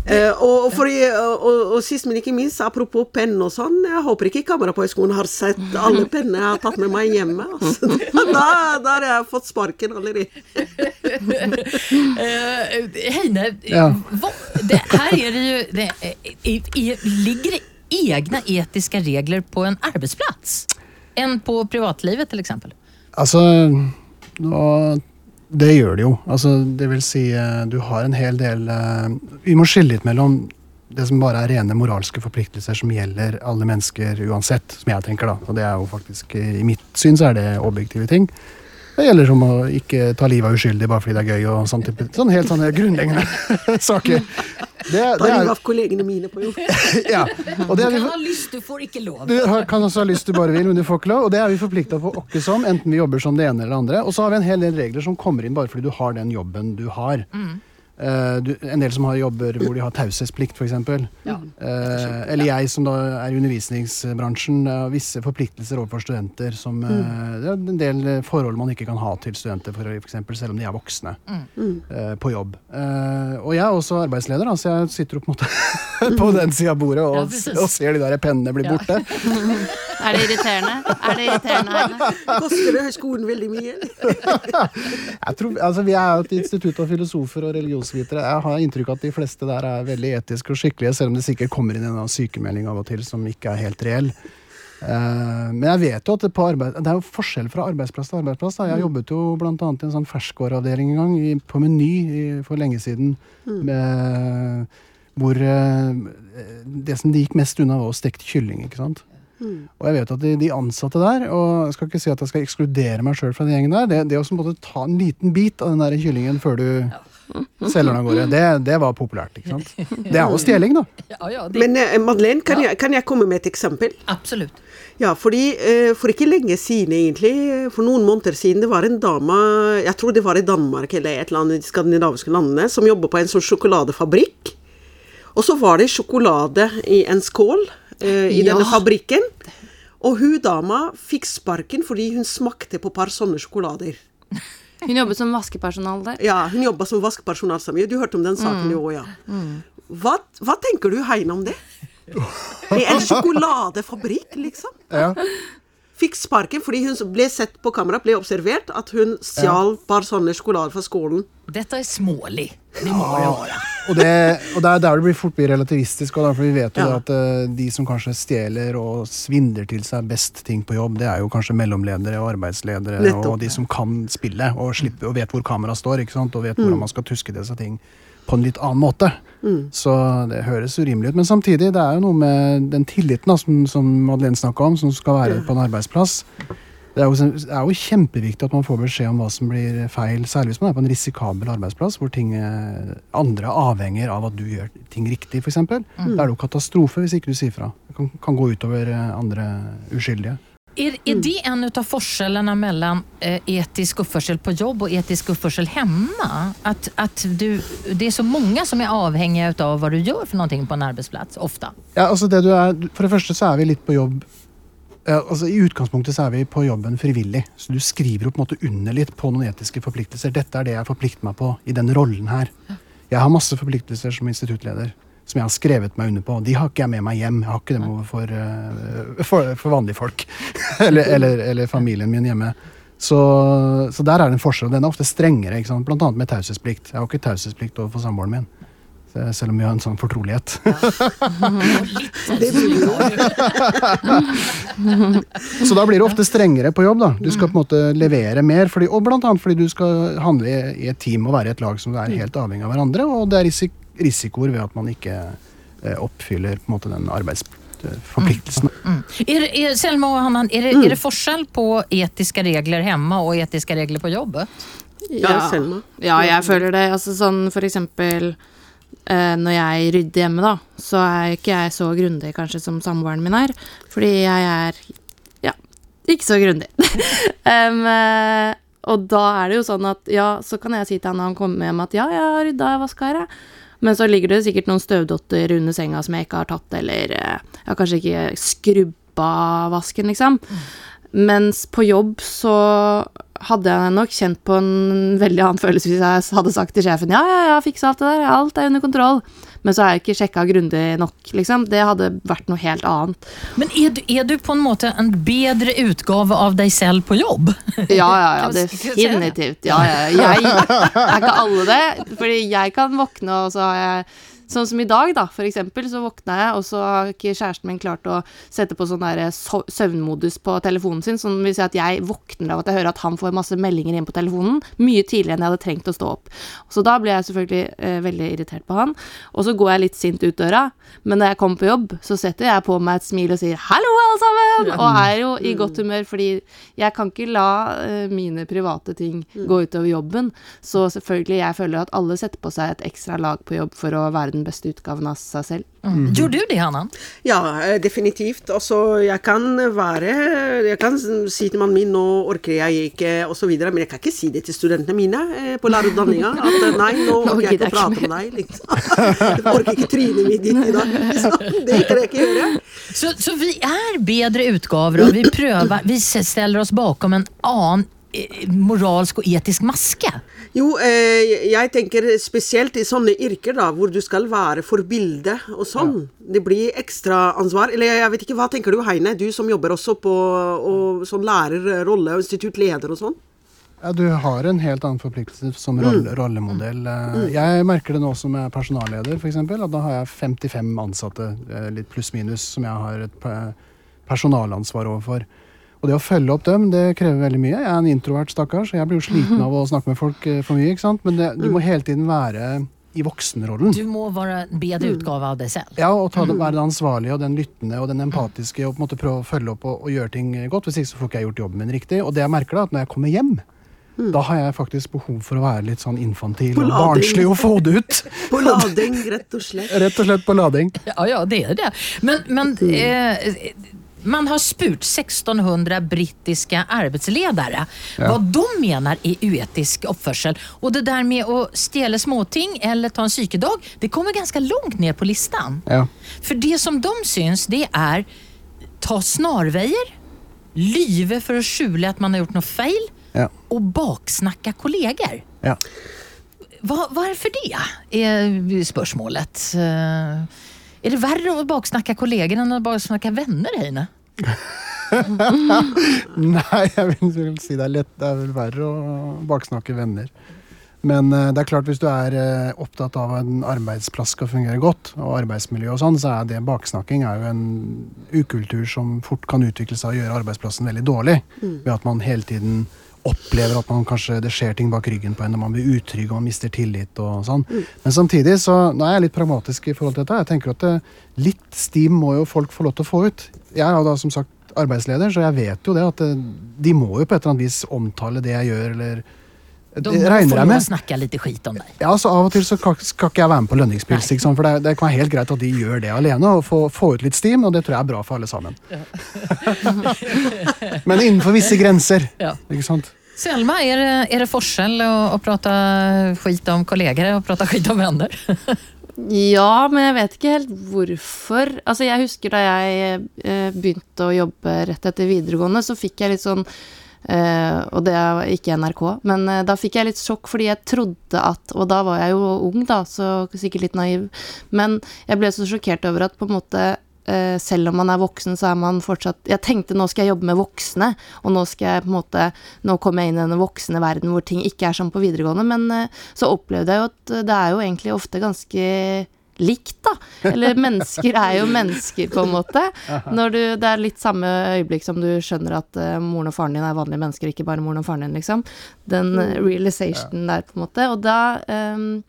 Eh, og, for, og, og, og sist, men ikke minst, apropos penn og sånn, jeg håper ikke høgskolen har sett alle pennene jeg har tatt med meg hjemme. Altså. Da, da har jeg fått sparken allerede. Eh, Heine, Ja. hva, det, her er det jo det, er, er, Ligger det egne etiske regler på en arbeidsplass? Enn på privatlivet f.eks.? exempel? Altså, nå, det gjør det jo. Altså, det vil si, eh, du har en hel del eh, Vi må skille litt mellom det som bare er rene moralske forpliktelser som gjelder alle mennesker uansett, som jeg tenker, da. Og det er jo faktisk, eh, i mitt syn, så er det objektive ting. Det gjelder som å ikke ta livet av uskyldig bare fordi det er gøy og sånn type Sånn helt sånne grunnleggende saker. Det, Ta det livet er, av kollegene mine på jobb. ja. Og det er vi, ha lyst, du får ikke lov. du kan også ha lyst du bare vil, men du får ikke lov. Og det er vi forplikta på åkke som, enten vi jobber som det ene eller det andre. Og så har vi en hel del regler som kommer inn bare fordi du har den jobben du har. Eh, du, en del som har jobber hvor de har taushetsplikt, f.eks. Ja. Uh, eller jeg som da er i undervisningsbransjen, har visse forpliktelser overfor studenter. Som, eh, det er en del forhold man ikke kan ha til studenter, for, for eksempel, selv om de er voksne eh, på jobb. Eh, og jeg er også arbeidsleder, da, så jeg sitter opp på, på den sida av bordet og, Ja, og ser de der pennene bli Ja. borte. Er det irriterende? Er det irriterende, Heine? Koster det høyskolen veldig mye? Jeg tror, altså, vi er jo et institutt av filosofer og religionsvitere. Jeg har inntrykk av at de fleste der er veldig etiske og skikkelige, selv om det sikkert kommer inn en sykemelding av og til som ikke er helt reell. Eh, men jeg vet jo at det, på arbeid, det er jo forskjell fra arbeidsplass til arbeidsplass. Da. Jeg jobbet jo annet i en sånn ferskvareavdeling en gang, på Meny for lenge siden. Med, hvor eh, det som de gikk mest unna, var å stekt kylling. ikke sant? Og jeg vet at de, de ansatte der, og jeg skal ikke si at jeg skal ekskludere meg sjøl fra den gjengen der, det, det å ta en liten bit av den der kyllingen før du selger den av gårde, det, det var populært. ikke sant? Det er jo stjeling, da. Ja, ja, det, Men eh, Madeleine, kan, jeg, kan jeg komme med et eksempel? Absolutt. Ja, fordi eh, for ikke lenge siden egentlig, for noen måneder siden, det var en dame, jeg tror det var i Danmark eller et eller annet i de skandinaviske landene, som jobber på en sånn sjokoladefabrikk. Og så var det sjokolade i en skål eh, i Ja. denne fabrikken. Og hun dama fikk sparken fordi hun smakte på et par sånne sjokolader. Hun jobbet som vaskepersonal der. Ja, hun jobba som vaskepersonal så mye. Du hørte om den saken, jo òg, ja. Hva, hva tenker du, Heine, om det? Det er en sjokoladefabrikk, liksom? Ja. Fikk sparken fordi hun ble sett på kamera, ble observert, at hun stjal et par sånne sjokolader fra skålen. Dette er smålig. Det må det vara. Og, det, og det er der det blir fort blir relativistisk. Og derfor vi vet jo Ja. at eh, de som kanskje stjeler og svindler til seg best ting på jobb, det er jo kanskje mellomledere og arbeidsledere Nettopp. og de som kan spille og, slipper, og vet hvor kameraet står, ikke sant? og vet hvordan man skal tuske disse ting på en litt annen måte. Så det høres urimelig ut. Men samtidig, det er jo noe med den tilliten da, som, som Madeleine snakka om, som skal være på en arbeidsplass. Det er, jo, det er jo kjempeviktig at man får beskjed om hva som blir feil, særlig hvis man er på en risikabel arbeidsplass hvor ting, eh, andre avhenger av at du gjør ting riktig, f.eks. Da er det jo katastrofe hvis ikke du sier fra. Det kan, kan gå utover eh, andre uskyldige. Er, er det en av forskjellene mellom eh, etisk oppførsel på jobb og etisk oppførsel hemma? At, at du, det er så mange som er avhengige av hva du gjør for noe på en arbeidsplass, ofte. Ja, altså det du er, for det første så er vi litt på jobb ja, altså I utgangspunktet så er vi på jobben frivillig. Så du skriver jo på en måte under litt på noen etiske forpliktelser. Dette er det jeg forplikter meg på i den rollen her. Jeg har masse forpliktelser som instituttleder som jeg har skrevet meg under på. De har ikke jeg med meg hjem. Jeg har ikke dem overfor eh, for, for vanlige folk. eller, eller, eller familien min hjemme. Så, så der er det en forskjell. og Den er ofte strengere, blant annet med taushetsplikt. Jeg har ikke taushetsplikt overfor samboeren min. Så- Selv om vi har en sånn fortrolighet. Så da blir det ofte strengere på jobb. da. Du skal på en måte levere mer, fordi, og annet fordi du skal handle i, et team og være i et lag som er helt avhengig av hverandre, og det er risik risikoer ved at man ikke eh, oppfyller på en måte den arbeidsforpliktelsen. Er, det- er, Selma og Hannan, er det, er det forskjell på etiske regler hjemme og etiske regler på jobbet? Ja, Selma. Ja, jeg føler det. Altså sånn for eksempel eh, når jeg rydder hjemme, da, så er ikke jeg så grundig kanskje som samboeren min er. Fordi jeg er ja, ikke så grundig. um, eh, og da er det jo sånn at ja, så kan jeg si til han når han kommer hjem at ja, jeg har rydda jeg vaska her, jeg. Men så ligger det sikkert noen støvdotter under senga som jeg ikke har tatt, eller eh, jeg har kanskje ikke skrubba vasken, liksom. Mens på jobb så hadde jeg nok kjent på en veldig annen følelse hvis jeg hadde sagt til sjefen ja, ja, ja, fiksa alt det der, alt er under kontroll. Men så har jeg ikke sjekka grundig nok, liksom. Det hadde vært noe helt annet. Men er du, er du på en måte en bedre utgave av deg selv på jobb? Ja, ja, ja, definitivt. definitivt. Ja, ja. Jeg er ikke alle det. Fordi jeg kan våkne, og så har jeg Sånn som i dag, da, for eksempel, så våkna jeg, og så har ikke kjæresten min klart å sette på sånn der søvnmodus på telefonen sin, som vil si at jeg våkner av at jeg hører at han får masse meldinger inn på telefonen, mye tidligere enn jeg hadde trengt å stå opp. Så da blir jeg selvfølgelig eh, veldig irritert på han, og så går jeg litt sint ut døra, men når jeg kommer på jobb, så setter jeg på meg et smil og sier 'hallo, alle sammen', og er jo i godt humør, fordi jeg kan ikke la eh, mine private ting gå utover jobben. Så selvfølgelig, jeg føler at alle setter på seg et ekstra lag på jobb for å være den beste utgaven av seg selv. Mm. Gjorde du det, Hanna? Ja, eh, definitivt. Altså, jeg kan være Jeg kan si til mannen min nå orker jeg ikke, osv., men jeg kan ikke si det til studentene mine eh, på lærerutdanninga. At eh, nei, nå orker jeg ikke å prate med deg, liksom. Jeg orker ikke trynet mitt ditt i dag. Liksom. Det kan jeg ikke gjøre. Så, så vi er bedre utgaver, og vi prøver Vi stiller oss bakom en annen moralsk og etisk maske. Jo, eh, jeg tenker spesielt i sånne yrker da, hvor du skal være forbilde og sånn. Det blir ekstra ansvar. Eller jeg vet ikke, hva tenker du Heine, du som jobber også på og, sånn lærerrolle og instituttleder og sånn? Ja, Du har en helt annen forpliktelse som rolle, rollemodell. Eh, Jeg merker det nå som jeg er personalleder, f.eks. At da har jeg 55 ansatte, eh, litt pluss-minus, som jeg har et personalansvar overfor. Og det å følge opp dem, det krever veldig mye. Jeg er en introvert stakkar, så jeg blir jo sliten av å snakke med folk eh, for mye. ikke sant? Men det, du må hele tiden være i voksenrollen. Du må være en bedre utgave av deg selv. Ja, og ta det, være den ansvarlige og den lyttende og den empatiske og på en måte prøve å følge opp og, og gjøre ting godt. Hvis ikke så får ikke jeg gjort jobben min riktig. Og det jeg merker da, at når jeg kommer hjem, da har jeg faktisk behov for å være litt sånn infantil og barnslig og få det ut. På lading, rett og slett. Rett og slett på lading. Ja, ja, det er det. Men, men eh, man har spurt 1600 brittiske arbeidsledere Ja. hva de mener er uetisk oppførsel. Og det der med å stjele småting eller ta en sykedag, det kommer ganske langt ned på listan. Ja. For det som de syns, det er ta snarveier, lyve for å skjule at man har gjort noe feil, Ja. og baksnakke kolleger. ja. Hva, det, er spørsmålet. Eh, Er det verre å baksnakke kolleger enn å baksnakke venner, Heine? Nei, jeg vil, vil si det er lett. Det er vel verre å baksnakke venner. Men eh, det er klart hvis du er eh, opptatt av at en arbeidsplass skal fungere godt, og arbeidsmiljø og sånn, så er det baksnakking er jo en ukultur som fort kan utvikle seg og gjøre arbeidsplassen veldig dårlig. Ved at man hele tiden opplever at man kanskje det skjer ting bak ryggen på en, og man blir utrygg og man mister tillit og sånn. Men samtidig så nå er jeg litt pragmatisk i forhold til dette. Jeg tenker at det, litt stim må jo folk få lov til å få ut. Jeg er jo da som sagt arbeidsleder, så jeg vet jo det at det, de må jo på et eller annet vis omtale det jeg gjør, eller De må regner jeg med. snakke litt skit om deg. Ja, så Av og til så skal ikke jeg være med på lønningspils. Sant? For det, det kan være helt greit at de gjør det alene og få, få ut litt stim, og det tror jeg er bra for alle sammen. Men innenfor visse grenser. Ja. Ikke sant? Selma, er det, er det forskjell å, å prate skit om kolleger og prate skit om venner? Ja, men jeg vet ikke helt hvorfor. Altså, jeg husker da jeg eh, begynte å jobbe rett etter videregående, så fikk jeg litt sånn Og det er ikke NRK, men eh, da fikk jeg litt sjokk fordi jeg trodde at Og da var jeg jo ung, da, så sikkert litt naiv. Men jeg ble så sjokkert over at på en måte eh, selv om man er voksen, så er man fortsatt Jeg tenkte nå skal jeg jobbe med voksne, og nå skal jeg på en måte Nå kommer jeg inn i denne voksne verden hvor ting ikke er sånn på videregående, men eh, så opplevde jeg jo at det er jo egentlig ofte ganske likt, da. Eller mennesker er jo mennesker, på en måte. Når du, det er litt samme øyeblikk som du skjønner at uh, moren og faren din er vanlige mennesker, ikke bare moren og faren din, liksom. Den eh, realization der, på en måte. Og da um,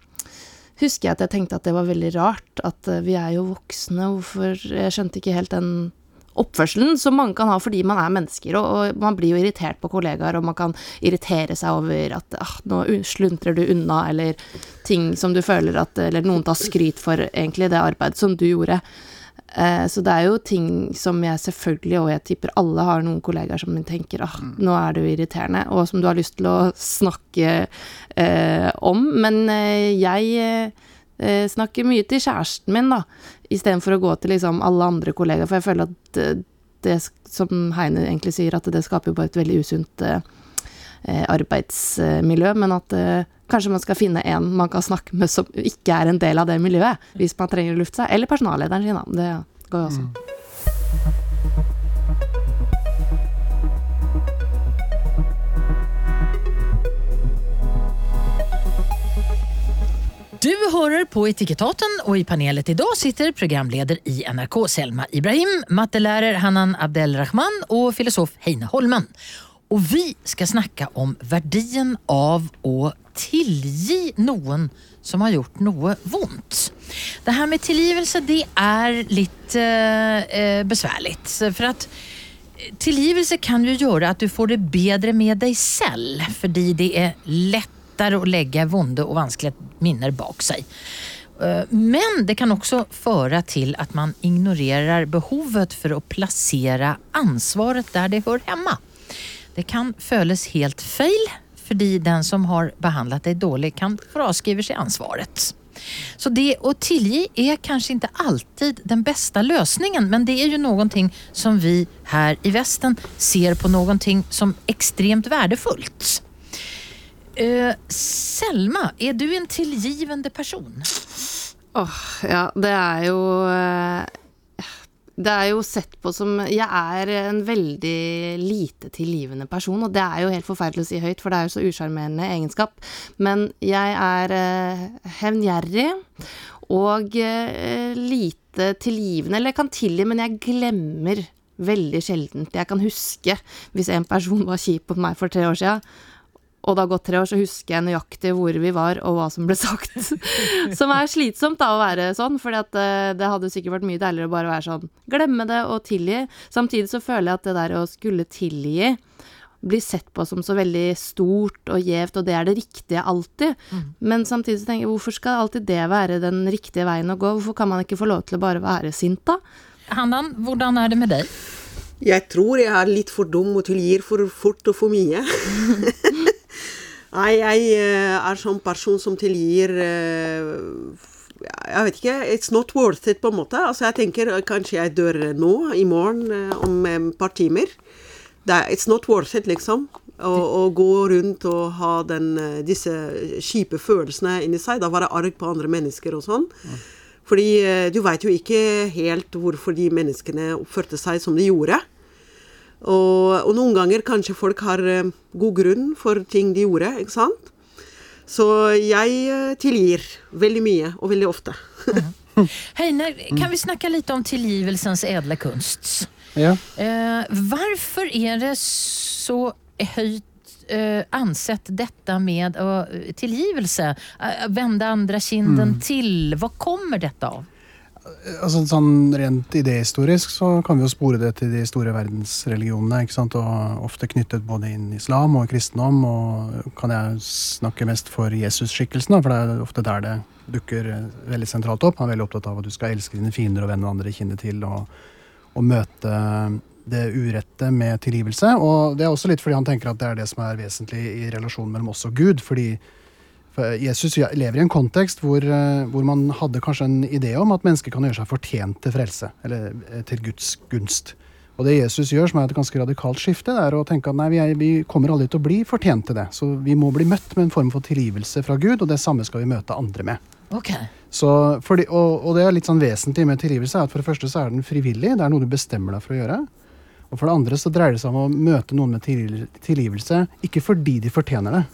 husker jeg at jeg tenkte at det var veldig rart. At uh, vi er jo voksne, hvorfor Jeg skjønte ikke helt den oppførselen som mange kan ha fordi man er mennesker, og, og man blir jo irritert på kollegaer, og man kan irritere seg over at ah, nå sluntrer du unna, eller ting som du føler at Eller noen tar skryt for egentlig det arbeidet som du gjorde. Eh, så det er jo ting som jeg selvfølgelig, og jeg tipper alle har noen kollegaer som tenker ah, nå er du irriterende, og som du har lyst til å snakke eh, om. Men eh, jeg eh, snakker mye til kjæresten min, da, istedenfor å gå til liksom alle andre kollegaer, for jeg føler at det, det som Heine egentlig sier, at det skaper jo bare et veldig usunt eh, eh, arbeidsmiljø, men at eh, kanskje man skal finne en man kan snakke med som ikke er en del av det miljøet, hvis man trenger å lufte seg. Eller personallederen sin, da. Det går jo også. Du hører på Etikettaten, og i panelet i dag sitter programleder i NRK Selma Ibrahim, mattelærer Hanan Abdelrahman og filosof Heine Holmen. Og vi skal snakke om verdien av å tilgi noen som har gjort noe vondt. Det her med tilgivelse det er litt eh, besværlig. For at Tilgivelse kan jo gjøre at du får det bedre med deg selv, fordi det er lettere å legge vonde og vanskelige minner bak seg. Eh, Men det kan også føre til at man ignorerer behovet for å plassere ansvaret der det hører hjemme. Det kan føles helt feil, fordi den som har behandlet deg dårlig, kan fraskrive seg ansvaret. Så det å tilgi er kanskje ikke alltid den beste løsningen, men det er jo noe som vi her i Vesten ser på noe som ekstremt verdifullt. Eh, Selma, er du en tilgivende person? Åh, ja, det er jo eh, Det er jo sett på som Jeg er en veldig lite tilgivende person, og det er jo helt forferdelig å si høyt, for det er jo så usjarmerende egenskap. Men jeg er uh, hevngjerrig og uh, lite tilgivende. Eller jeg kan tilgi, men jeg glemmer veldig sjeldent. Jeg kan huske hvis en person var kjip mot meg for tre år siden, og det har gått tre år, så husker jeg nøyaktig hvor vi var og hva som ble sagt. Som er slitsomt da å være sånn, for det hadde sikkert vært mye deiligere å bare være sånn glemme det og tilgi. Samtidig så føler jeg at det der å skulle tilgi blir sett på som så veldig stort og gjevt, og det er det riktige alltid. Men samtidig så tenker jeg hvorfor skal alltid det være den riktige veien å gå? Hvorfor kan man ikke få lov til å bare være sint, da? Handan, hvordan er det med deg? Jeg tror jeg er litt for dum og tilgir for fort og for mye. Nei, jeg eh, er sånn person som tilgir eh, Jeg vet ikke. It's not worth it, på en måte. Altså, jeg tenker eh, kanskje jeg dør nå, i morgen, om et par timer. Er, it's not worth it, liksom. Å, å gå rundt og ha den, disse kjipe følelsene inni seg. Da være arg på andre mennesker og sånn. Fordi du veit jo ikke helt hvorfor de menneskene oppførte seg som de gjorde. Og, og noen ganger kanskje folk har eh, god grunn for ting de gjorde, ikke sant? Så jeg eh, tilgir veldig mye, og veldig ofte. Heine, kan vi snakke litt om tilgivelsens edle kunst? Ja. Eh, hvorfor er det så høyt eh, ansett dette med uh, tilgivelse? Uh, vende andre kinden til. Hva kommer dette av? Altså, sånn rent idéhistorisk så kan vi jo spore det til de store verdensreligionene. ikke sant? Og ofte knyttet både inn islam og kristendom. Og kan jeg snakke mest for Jesus-skikkelsen, for det er ofte der det dukker eh, veldig sentralt opp. Han er veldig opptatt av at du skal elske dine fiender og vende andre kinnet til. Og, og møte det urette med tilgivelse. Og det er også litt fordi han tenker at det er det som er vesentlig i relasjonen mellom oss og Gud. fordi for Jesus lever i en kontekst hvor, eh, hvor man hadde kanskje en idé om at mennesker kan gjøre seg fortjent til frelse, eller eh, til Guds gunst. Og det Jesus gjør, som er et ganske radikalt skifte, det er å tenke at nei, vi, er, vi kommer aldri til å bli fortjent til det. Så vi må bli møtt med en form for tilgivelse fra Gud, og det samme skal vi møte andre med. Okay. Så fordi, og, og det er litt sånn vesentlig med tilgivelse, at for det første så er den frivillig, det er noe du bestemmer deg for å gjøre. Og for det andre så dreier det seg om å møte noen med tilgivelse, ikke fordi de fortjener det,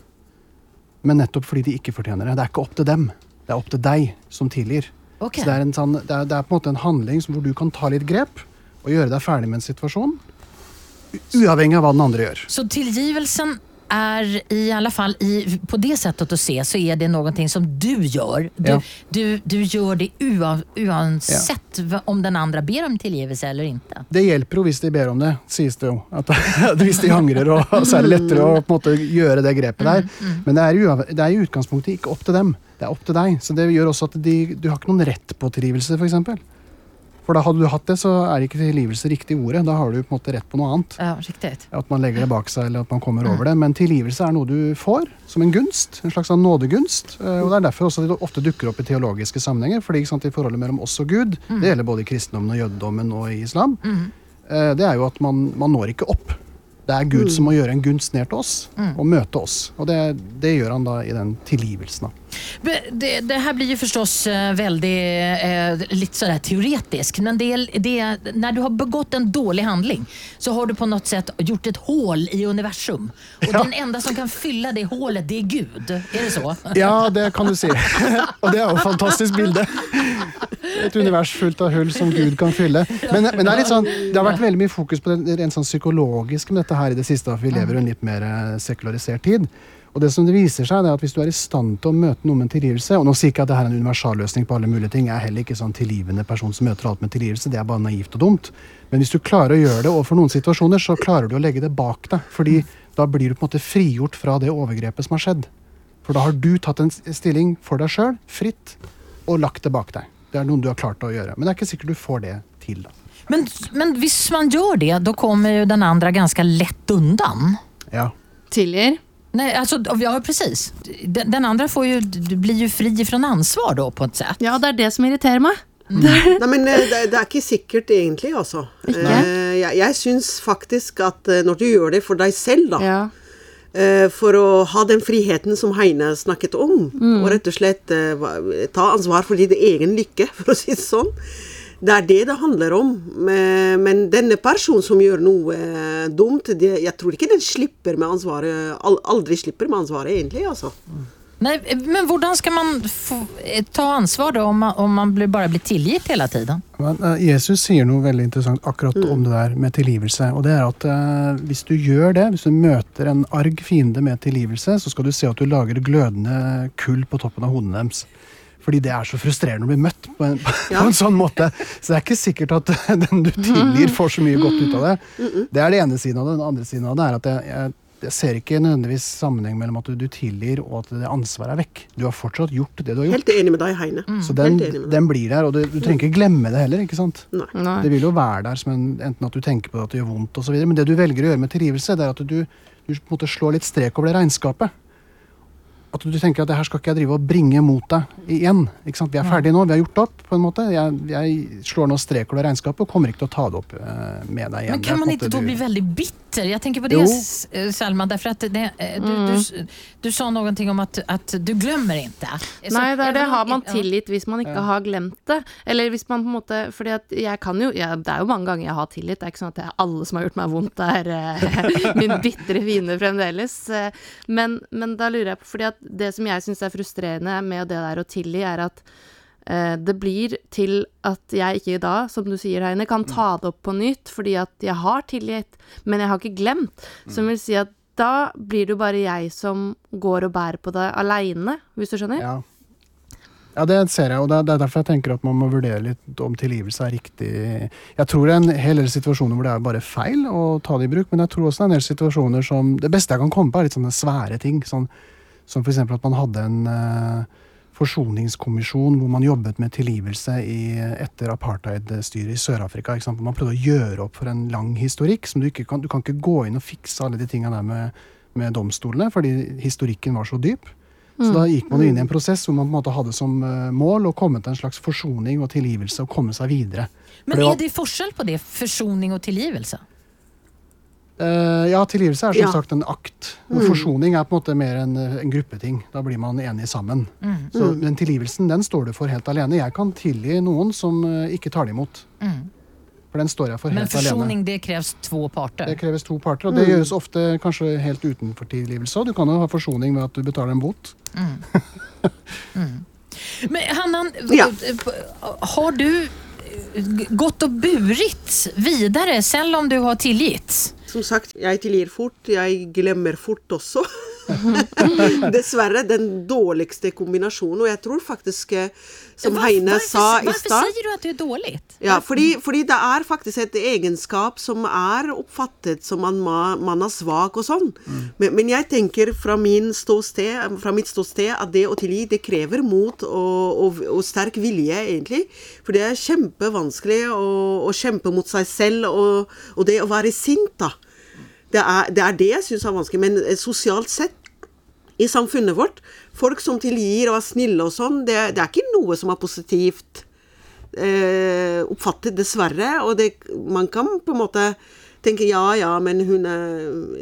men nettopp fordi de ikke fortjener det. Det er ikke opp til dem, det er opp til deg som tilgir. Okay. Så det er, en sånn, det, er, det er på en måte en handling som- hvor du kan ta litt grep og gjøre deg ferdig med en situasjon, uavhengig av hva den andre gjør. Så tilgivelsen er i alla fall, i, på det sättet å se, så er det noe som du gjør. Du, Ja. du, du gjør det ua, uansett hva- om den andre ber om tilgivelse eller ikke. Det hjelper jo hvis de ber om det, sies det jo. At, hvis de angrer, og, så er det lettere å på måte, gjøre det grepet der. Men det er, det er i utgangspunktet ikke opp til dem, det er opp til deg. Så det gjør også at de, du har ikke noen rett på tilgivelse, f.eks. For, da hadde du hatt det, så er ikke tilgivelse riktig ordet. Da har du på en måte rett på noe annet. Ja, riktig. At man legger det bak seg, eller at man kommer over det. Men tilgivelse er noe du får som en gunst. En slags sånn nådegunst. Eh, Og det er derfor også det ofte dukker opp i teologiske sammenhenger. fordi ikke sant, i forholdet mellom oss og Gud, det gjelder både i kristendommen og jødedommen og i islam, eh, det er jo at man, man når ikke opp. Det er Gud som må gjøre en gunst ned til oss, og møte oss. Og det, det gjør han da i den tilgivelsen. da. Det, det här blir ju förstås eh, väldigt eh, lite sådär teoretiskt. Men det, det, är- när du har begått en dålig handling så har du på något sätt gjort ett hål i universum. Och den enda som kan fylla det hålet, det är Gud. Är det så? Ja, det kan du si. Og det er jo et fantastisk bilde. Et univers fullt av hull som Gud kan fylle. Men, men det, er sånn, det har vært veldig mye fokus på det rent sånn psykologiske med dette her i det siste. at vi lever i en litt mer eh, sekularisert tid. Og det som det viser seg, det er at hvis du er i stand til å møte noe med en tilgivelse Og nå sier ikke at det her er en universalløsning på alle mulige ting. Jeg er heller ikke sånn tilgivende person som møter alt med tilgivelse. Det er bare naivt og dumt. Men hvis du klarer å gjøre det overfor noen situasjoner, så klarer du å legge det bak deg. Fordi da blir du på en måte frigjort fra det overgrepet som har skjedd. For da har du tatt en stilling for deg sjøl, fritt, og lagt det bak deg. Det er noe du har klart å gjøre. Men det er ikke sikkert du får det til. da. Men, men hvis man gjør det, da kommer jo den andre ganske lett undan. Ja. Tilgir. Nej, alltså, ja, precis. Den, den andra får ju, du blir ju fri från ansvar då på ett sätt. Ja, det er det som irriterer meg. Nei, men eh, det, det er ikke sikkert egentlig, altså. Ikke? Eh, Jeg, jeg syns faktisk at eh, når du gjør det for deg selv, da, Ja. eh, for å ha den friheten som Heine snakket om, Mm. og rett og slett ta ansvar for din egen lykke, for å si det sånn. Det er det det handler om. Men, denne personen som gjør noe eh, dumt, det, jeg tror ikke den slipper med ansvaret, aldri slipper med ansvaret, egentlig, altså. Nei, men hvordan skal man få, eh, ta ansvar da, om man, om man blir, bare blir tilgitt hele tiden? Men, uh, Jesus sier noe veldig interessant akkurat om det der med tilgivelse. Og det er at uh, hvis du gjør det, hvis du møter en arg fiende med tilgivelse, så skal du se at du lager glødende kull på toppen av hodene deres. Fordi det er så frustrerende å bli møtt på en, på en sånn måte. Så det er ikke sikkert at den du tilgir, får så mye godt ut av det. Det er det ene siden av det. Den andre siden av det er at jeg, jeg, jeg ser ikke nødvendigvis sammenheng mellom at du, du tilgir og at det ansvaret er vekk. Du har fortsatt gjort det du har gjort. Helt enig med deg, Heine. Så den, Helt enig med deg. den blir der, og du, du trenger ikke glemme det heller. ikke sant? Nei. Nei. Det vil jo være der, som en, enten at du tenker på det at det gjør vondt osv. Men det du velger å gjøre med tilgivelse, det er at du, du på en måte slår litt strek over det regnskapet. At du tenker at det her skal ikke jeg drive og bringe mot deg igjen. Vi er ferdige nå, vi har gjort opp. på en måte. Jeg, jeg slår nå strek over regnskapet og kommer ikke til å ta det opp eh, med deg igjen. Men kan man ikke da bli veldig bitter? Jag tänker på det Jo. Eh, Selma, därför att det, du, du, du, du sa någonting om att, att du glömmer inte. Så Nei, det det. Har man tillit tilgitt hvis man ikke har glemt det? Eller hvis man på en måte Fordi at jeg kan jo ja, Det er jo mange ganger jeg har tilgitt. Det er ikke sånn at det er alle som har gjort meg vondt, er eh, min bitre fiende fremdeles. Eh, Men, men da lurer jeg på Fordi at det som jeg syns er frustrerende med det der å tilgi, er at eh, det blir til at jeg ikke da, som du sier, Heine, kan ta det opp på nytt fordi at jeg har tilgitt, men jeg har ikke glemt. Som vil si at da blir det jo bare jeg som går og bærer på det aleine, hvis du skjønner? Ja. ja, det ser jeg, og det er- er derfor jeg tenker at man må vurdere litt om tilgivelse er riktig. Jeg tror det er en hel del situasjoner hvor det er bare feil å ta det i bruk, men jeg tror også det er en del situasjoner som Det beste jeg kan komme på, er litt sånne svære ting. Sånn, som f.eks. at man hadde en eh, forsoningskommisjon hvor man jobbet med tilgivelse i, etter apartheidstyret i Sør-Afrika. Man prøvde å gjøre opp for en lang historikk. som Du ikke kan, du kan ikke gå inn og fikse alle de tingene der med, med domstolene, fordi historikken var så dyp. Så da gikk man inn i en prosess hvor man på en måte hadde som eh, mål å komme til en slags forsoning og tilgivelse og komme seg videre. Men er det forskjell på det, Forsoning og tillgivelse? Eh, ja, tilgivelse er som Ja. sagt en akt. Mm. Forsoning er på en måte mer en, eh, en gruppeting. Da blir man enige sammen. Så, men tilgivelsen den står du for helt alene. Jeg kan tilgi noen som eh, ikke tar det imot. For den står jeg for Men helt alene. försoning, det kreves to parter. Det kreves to parter, og det gjøres ofte kanskje helt utenfor tilgivelse. Og du kan jo ha forsoning ved at du betaler en bot. Men Hanna, Ja. har du gått og burit videre selv om du har tillgitt? Som sagt, jeg tilgir fort, jeg glemmer fort også. Dessverre den dårligste kombinasjonen, og jeg tror faktisk, eh, som Hva, Heine varför- sa i stad. Hvorfor sier du at det er dårlig? ja, fordi, fordi det er faktisk et egenskap som er oppfattet som man, man er svak og sånn. Men, men jeg tenker fra, min ståsted, fra mitt ståsted at det å tilgi, det krever mot og, og, og sterk vilje, egentlig. For det er kjempevanskelig å, å kjempe mot seg selv, og, og det å være sint, da. Det er det, er det jeg syns er vanskelig. Men eh, sosialt sett, i samfunnet vårt, folk som tilgir og er snille og sånn, det, det er ikke noe som er positivt eh, oppfattet, dessverre. Og det, man kan på en måte tenke ja, ja, men hun er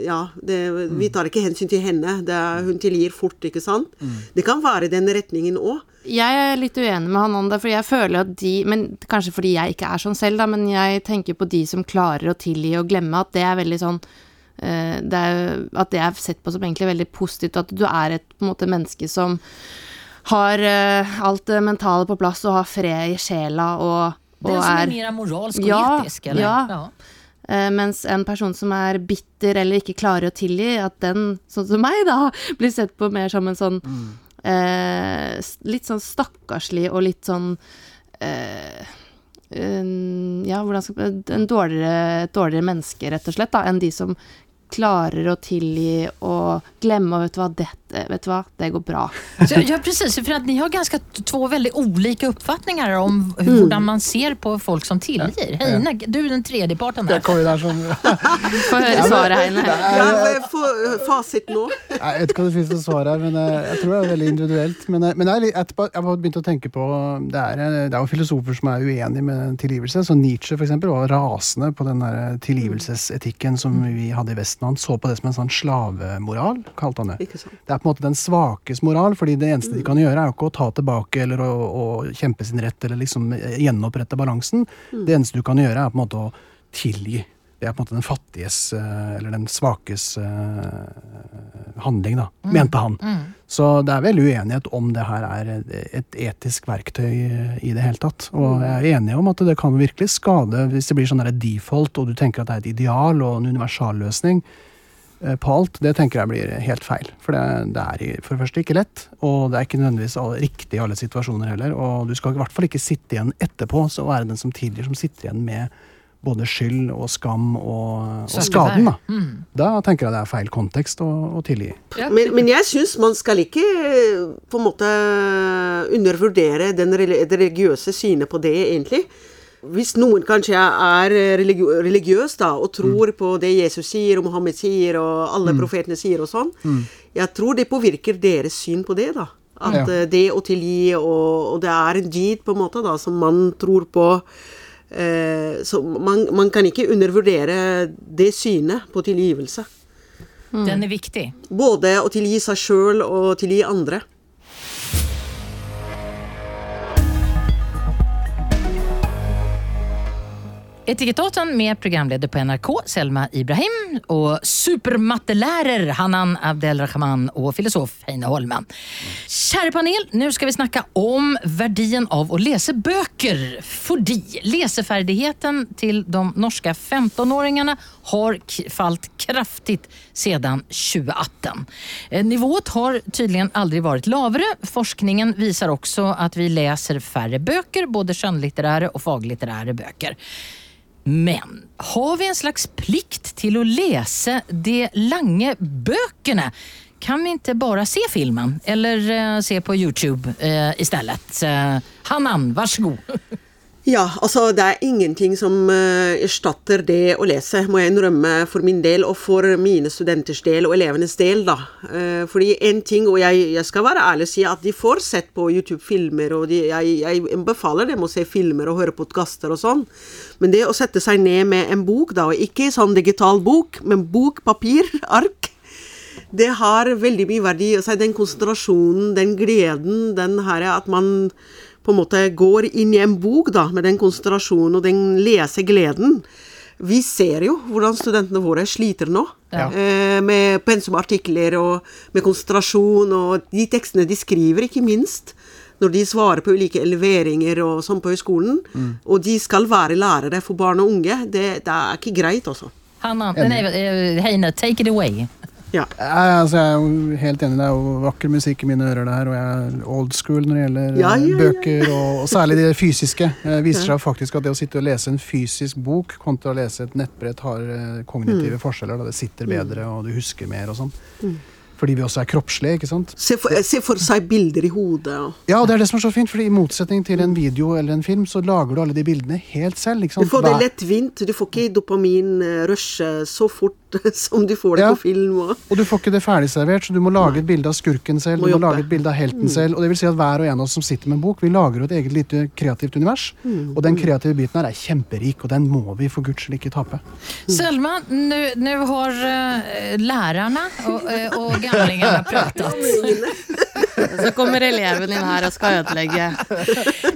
Ja, det, vi tar ikke hensyn til henne. Det er, hun tilgir fort, ikke sant? Det kan være den retningen òg. Jeg er litt uenig med han om det, for jeg føler at de Men kanskje fordi jeg ikke er sånn selv, da, men jeg tenker på de som klarer å tilgi og glemme, at det er veldig sånn det er, At det er sett på som egentlig veldig positivt, at du er et på en måte menneske som har eh, alt det mentale på plass og har fred i sjela og, og Den som er är mer moralsk og Ja, etisk, eller? ja. Eh, mens en person som er bitter eller ikke klarer å tilgi, at den, sånn som meg, da, blir sett på mer som en sånn eh, s- Litt sånn stakkarslig og litt sånn eh, en- Ja, hvordan skal En dårligere, et dårligere menneske, rett og slett, da, enn de som klarer å tilgi og glemme og vet du hva, dette, vet du hva, det går bra. Så, ja, precis. För att ni har ganska två väldigt olika uppfattningar om hur hvordan man ser på folk som tilgir. Heine, du är den tredje parten Det där. kommer der som Få høre svaret, Heine. Ja, få fasit nå. Jeg vet ikke hva det finnes noe svar her, men eh, jeg tror det er veldig individuelt. Men, eh, men jeg, er etterpå, jeg har begynt å tenke på Det er, eh, det er jo filosofer som er uenige med tilgivelse. Så Nietzsche for eksempel, var rasende på den der tilgivelsesetikken som vi hadde i Vesten. Han så på det som en sånn slavemoral, kalte han det. Det er på en måte den svakes moral, fordi det eneste de kan gjøre, er jo ikke å ta tilbake eller å, å kjempe sin rett eller liksom gjenopprette balansen. Det eneste du kan gjøre, er på en måte å tilgi. Det er på en måte den fattiges, eh, eller den svakes eh, handling, da, mente han. Så det er veldig uenighet om det her er et etisk verktøy i det hele tatt. Og jeg er enig om at det kan virkelig skade hvis det blir sånn default, og du tenker at det er et ideal og en universalløsning eh, på alt, det tenker jeg blir helt feil. For det, det er for det første ikke lett, og det er ikke nødvendigvis riktig i alle situasjoner heller. Og du skal i hvert fall ikke sitte igjen etterpå så være den som tidligere som sitter igjen med både skyld og skam og, og skaden. Da. da tenker jeg det er feil kontekst å, å tilgi. Men, men jeg syns man skal ikke eh, på en måte undervurdere den det religiøse synet på det, egentlig. Hvis noen kanskje er religiøs da, og tror på det Jesus sier og Mohammed sier og alle profetene sier og sånn, jeg tror det påvirker deres syn på det. da. At Ja. eh, det å tilgi, og, og det er en dyd på en måte da, som man tror på så man, man kan ikke undervurdere det synet på tilgivelse. Den er viktig. Både å tilgi seg sjøl og tilgi andre. Etikettaten med programleder på NRK, Selma Ibrahim, og supermattelærer Hanan Abdelrahman og filosof Heine Holmen. Kjære panel, nå skal vi snakke om verdien av å lese bøker. Fordi leseferdigheten til de norske 15-åringene har falt kraftig siden 2018. Eh, Nivået har tydligen aldri vært lavere. Forskningen viser også at vi leser færre bøker, både skjønnlitterære og faglitterære böcker. Men har vi en slags plikt til å lese de lange bøkene? Kan vi ikke bare se filmen, eller eh, se på YouTube eh, stedet? Uh, Hanan, vær så god. Ja, altså det er ingenting som eh, erstatter det å lese, må jeg innrømme for min del, og for mine studenters del og elevenes del, da. Eh, fordi en ting, og jeg, jeg skal være ærlig og si at de får sett på YouTube-filmer, og de, jeg, jeg befaler dem å se filmer og høre podkaster og sånn, men det å sette seg ned med en bok, da, og ikke sånn digital bok, men bok, papir, ark, det har veldig mye verdi. Altså den konsentrasjonen, den gleden, den her at man på en måte går inn i en bok da, med den konsentrasjonen og den lesegleden. Vi ser jo hvordan studentene våre sliter nå. Eh, med pensumartikler og med konsentrasjon og de tekstene de skriver, ikke minst. Når de svarer på ulike eleveringer og sånn på høyskolen. Og de skal være lærere for barn og unge. Det, det er ikke greit, altså. Hanna, take it away. Ja. Jeg, altså, jeg er jo helt enig, det er jo vakker musikk i mine ører det her, og jeg er old school når det gjelder Ja, eh, ja, ja. bøker, og, og særlig det fysiske. Det viser seg faktisk at det å sitte og lese en fysisk bok kontra å lese et nettbrett har eh, kognitive Mm. forskjeller. Da. Det sitter bedre, og du husker mer og sånn. Fordi vi også er kroppslige, ikke sant. Se for, se for seg bilder i hodet. Ja, det er det som er så fint, fordi i motsetning til en video eller en film, så lager du alle de bildene helt selv. ikke Du får det lettvint. Du får ikke dopamin-rush så fort som du får det Ja. på film. Og, Og du får ikke det ferdigservert, så du må lage et bilde av skurken selv. Må du må jobbe. lage et bilde av helten selv. Og det vil si at hver og en av oss som sitter med en bok, vi lager jo et eget lite kreativt univers. Og den kreative biten her er kjemperik, og den må vi for guds skyld ikke tape. Selma, nu, nu har uh, lærerne og, uh, og gamlingene pratat. Så kommer eleven inn her og skal ødelegge.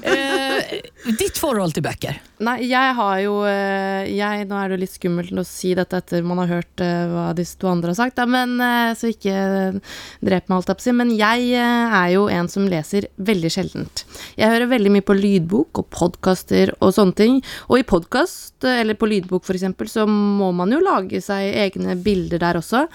Uh, ditt forhold til bøker? Nei, jeg har jo eh, jeg, Nå er det jo litt skummelt å si dette etter man har hørt eh, hva disse to andre har sagt, da, men så ikke drep meg, alt jeg på å si. Men jeg er jo en som leser veldig sjeldent. Jeg hører veldig mye på lydbok og podkaster og sånne ting. Og i podkast, eller på lydbok eksempel, så må man jo lage seg egne bilder der også.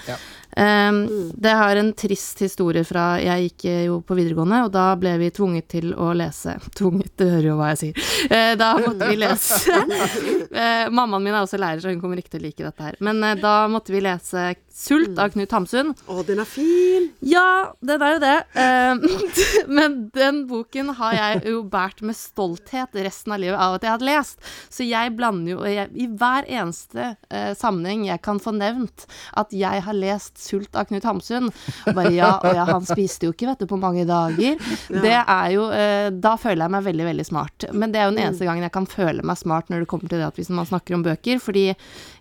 Um, det har en trist historie fra Jeg gikk eh, jo på videregående, og da ble vi tvunget til å lese Tvunget, du hører jo hva jeg sier. Uh, da måtte vi lese uh, Mammaen min er også lærer, så hun kommer ikke til å like dette her. Men uh, da måtte vi lese 'Sult' av Knut Hamsun. å, den er fin! Ja, den er jo det. Eh, men den boken har jeg jo båret med stolthet resten av livet av at jeg hadde lest. Så jeg blander jo jeg, I hver eneste eh, sammenheng jeg kan få nevnt at jeg har lest 'Sult' av Knut Hamsun. Og bare ja, og ja, han spiste jo ikke, vet du, på mange dager. Det er jo eh, Da føler jeg meg veldig, veldig smart. Men det er jo den eneste gangen jeg kan føle meg smart når det kommer til det at hvis man snakker om bøker, fordi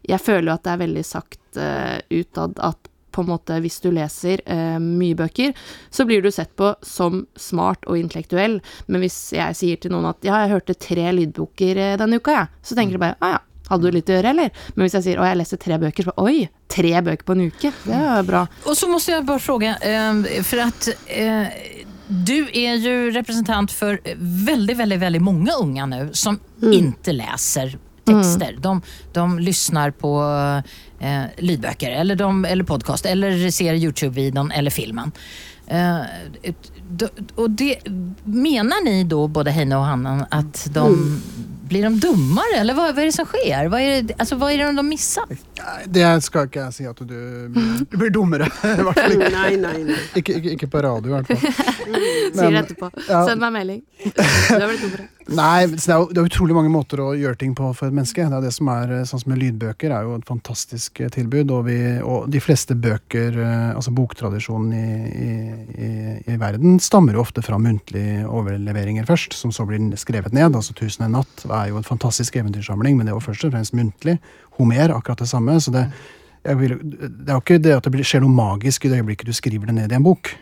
jeg føler jo at det er veldig sagt uh, utad at på en måte hvis du leser eh, mye bøker, så blir du sett på som smart og intellektuell. Men hvis jeg sier til noen at ja, jeg hørte tre lydboker eh, denne uka, jeg, så tenker de bare ah, ja. Hadde du litt å gjøre, eller? Men hvis jeg sier å, jeg leste tre bøker, så oi, tre bøker på en uke. Det er bra. Og så må jeg bare spørre, eh, at eh, du er jo representant for veldig, veldig, veldig mange unge nu som ikke läser texter. De, de lyssnar på eh, lydböcker eller, de, eller podcast eller ser Youtube-videon eller filmen. Eh, och det, menar ni då, både Heine och Hanna, att de blir de dummare? Eller vad, vad är det som sker? Vad är det, alltså, vad är det de missar? Det skal ikke jeg si at du, du blir dummere. I hvert fall ikke, Nei, nei, nei. ikke, ikke, ikke på radio, i hvert fall. Sier det etterpå. ja. Send meg melding. Du har blitt dummere. Nei, det er, det er utrolig mange måter å gjøre ting på for et menneske. Det er det som er, Sånn som med lydbøker er jo et fantastisk eh, tilbud. Og, vi, og de fleste bøker, eh, altså boktradisjonen i, i, i, verden, stammer jo ofte fra muntlige overleveringer først, som så blir skrevet ned. Altså 'Tusen en natt' er jo en fantastisk eventyrsamling, men det var først og fremst muntlig. Homer, akkurat det samme. så det, vil, det er jo ikke det at det skjer noe magisk i det øyeblikket du skriver det ned i en bok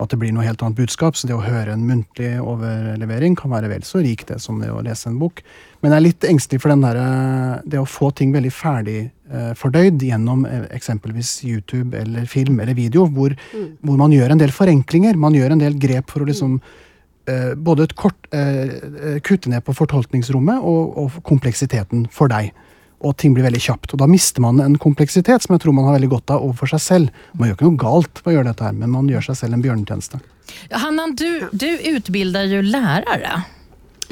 at det blir noe helt annet budskap. Så det å høre en muntlig overlevering kan være vel så rik det som det å lese en bok. Men jeg er litt engstelig for den der, eh, det å få ting veldig ferdig eh, fordøyd gjennom eh, eksempelvis YouTube eller film eller video, hvor, hvor man gjør en del forenklinger. Man gjør en del grep for å liksom eh, både et kort, eh, eh, kutte ned på fortolkningsrommet og, og kompleksiteten for deg. Og ting blir veldig kjapt. Og da mister man en kompleksitet som jeg tror man har veldig godt av overfor seg selv. Man gjør ikke noe galt på å gjøre dette her, men man gjør seg selv en bjørnetjeneste. Hanna, du, du utbilder jo lærere.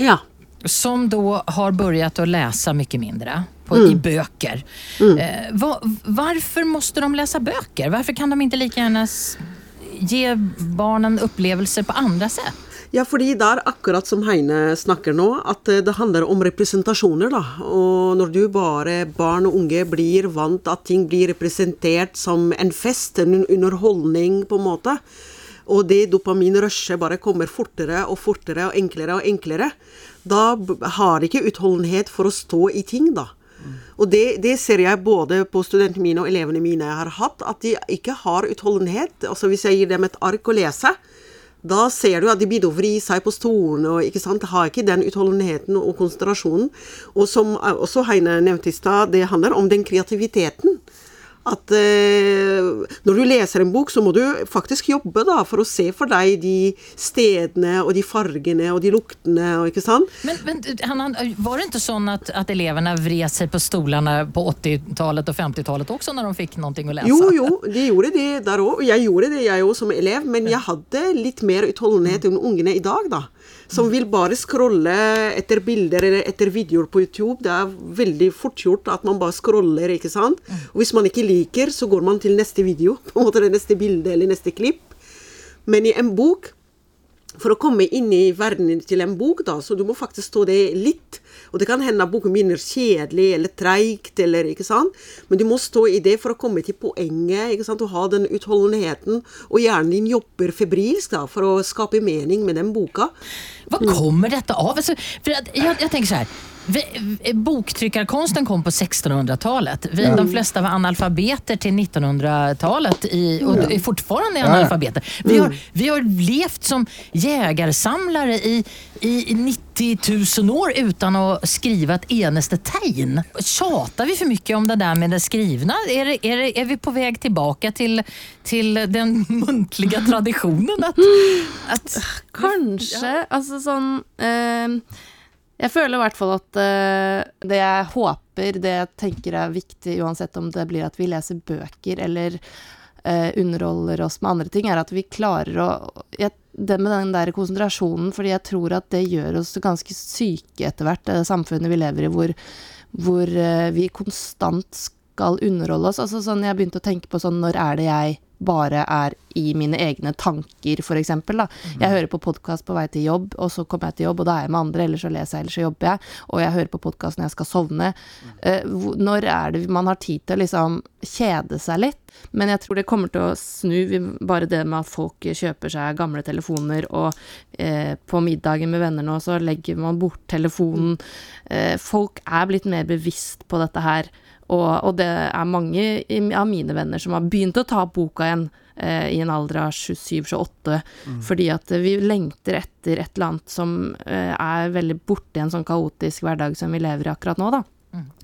Ja. som da har börjat å lese mye mindre på, i böcker. Eh, va, varför måste de lese bøker? Varför kan de ikke lika gärna gi ge barnen opplevelser på andre sätt? Ja, fordi det er akkurat som Heine snakker nå, at eh, det handler om representasjoner, da. Og når du bare, barn og unge, blir vant at ting blir representert som en fest, en underholdning, på en måte, og det dopaminrushet bare kommer fortere og fortere og enklere og enklere, da har ikke utholdenhet for å stå i ting, da. Og det, det ser jeg både på studentene mine og elevene mine jeg har hatt, at de ikke har utholdenhet. Altså Hvis jeg gir dem et ark å lese, da ser du at de begynner å vri seg på stolen og ikke sant, har ikke den utholdenheten og konsentrasjonen. Og som også Heine nevnte i stad, det handler om den kreativiteten. At eh, når du leser en bok, så må du faktisk jobbe da, for å se for deg de stedene og de fargene og de luktene. Og, ikke sant? Men, men Hanna, var det ikke sånn at, at elevene vred seg på stolene på 80-tallet og 50-tallet også, når de fikk noe å lese? Jo, jo, de gjorde det der òg. Og jeg gjorde det, jeg òg, som elev. Men jeg hadde litt mer utholdenhet enn ungene i dag, da. Som vil bare scrolle etter bilder eller etter videoer på YouTube. Det er veldig fort gjort at man bare scroller, ikke sant. Og hvis man ikke liker, så går man til neste video. På en måte det neste bilde eller neste klipp. Men i en bok for å komme inn i verdenen til en bok, da, så du må faktisk stå det litt. Og det kan hende at boken begynner kjedelig eller treigt, eller ikke sant. Men du må stå i det for å komme til poenget, ikke sant. Og ha den utholdenheten. Og hjernen din jobber febrilsk da, for å skape mening med den boka. Hva kommer dette av? Alltså, jeg, jeg tänker så här. Vi, boktryckarkonsten kom på 1600-talet. Vi, De flesta var analfabeter till 1900-talet i, och är fortfarande analfabeter. Vi har, vi har levt som jägarsamlare i, i 90 000 år utan att skriva ett eneste tegn. Tjatar vi för mycket om det där med det skrivna? Är, det, är, det, är vi på väg tillbaka till, till den muntliga traditionen? Att, att, Kanskje. Alltså, sånn eh, Jeg føler i hvert fall at uh, det jeg håper, det jeg tenker er viktig, uansett om det blir at vi leser bøker eller uh, underholder oss med andre ting, er at vi klarer å jeg, Det med den der konsentrasjonen, fordi jeg tror at det gjør oss ganske syke etter hvert, det samfunnet vi lever i, hvor, hvor uh, vi konstant skal underholde oss. Altså sånn, jeg begynte å tenke på sånn, når er det jeg bare er i mine egne tanker, for eksempel. Jeg hører på podkast på vei til jobb, og så kommer jeg til jobb, og da er jeg med andre, eller så leser jeg, eller så jobber jeg, og jeg hører på podkast når jeg skal sovne. Eh, når er det man har tid til å liksom kjede seg litt? Men jeg tror det kommer til å snu, bare det med at folk kjøper seg gamle telefoner, og eh, på middagen med venner nå, så legger man bort telefonen. Eh, folk er blitt mer bevisst på dette her. Og, og det er mange av mine venner som har begynt å ta opp boka igjen eh, i en alder av 27-28, fordi at vi lengter etter et eller annet som eh, er veldig borte i en sånn kaotisk hverdag som vi lever i akkurat nå, da.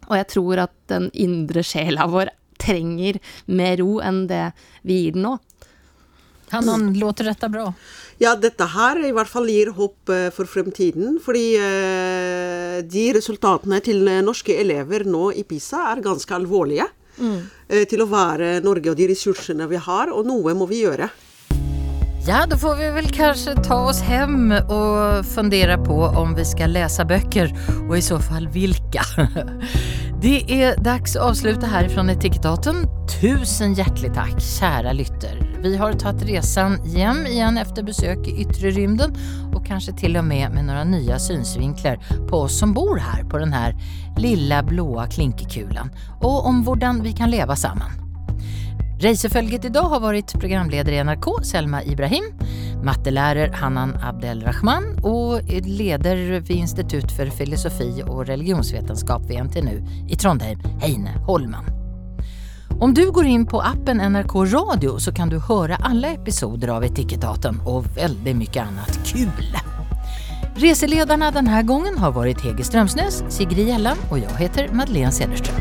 Og jeg tror at den indre sjela vår trenger mer ro enn det vi gir den nå. Hannan, låter dette bra? Ja, dette her i hvert fall gir håp eh, for fremtiden. Fordi eh, de resultatene til eh, norske elever nå i PISA er ganske alvorlige. Mm. til å være Norge og de ressursene vi har, og noe må vi gjøre. Ja, da får vi vel kanskje ta oss hjem og fundere på om vi skal lese bøker, og i så fall vilka. Det är dags att avsluta härifrån Etikettaten. Tusen hjärtligt tack, kära lytter. Vi har tagit resan hem igen efter besök i yttre rymden och kanske till och med med några nya synsvinklar på oss som bor här på den här lilla blåa klinkekulan och om hvordan vi kan leva samman. Reiseföljet idag har varit programledare i NRK, Selma Ibrahim, mattelærer Hanan Abdelrahman och leder vid Institut för filosofi och religionsvetenskap vid NTNU i Trondheim, Heine Holman. Om du går in på appen NRK Radio så kan du höra alla episoder av Etikettaten och väldigt mycket annat kul. Reseledarna den här gången har varit Hege Strömsnäs, Sigrid Gjellan och jag heter Madeleine Cederström.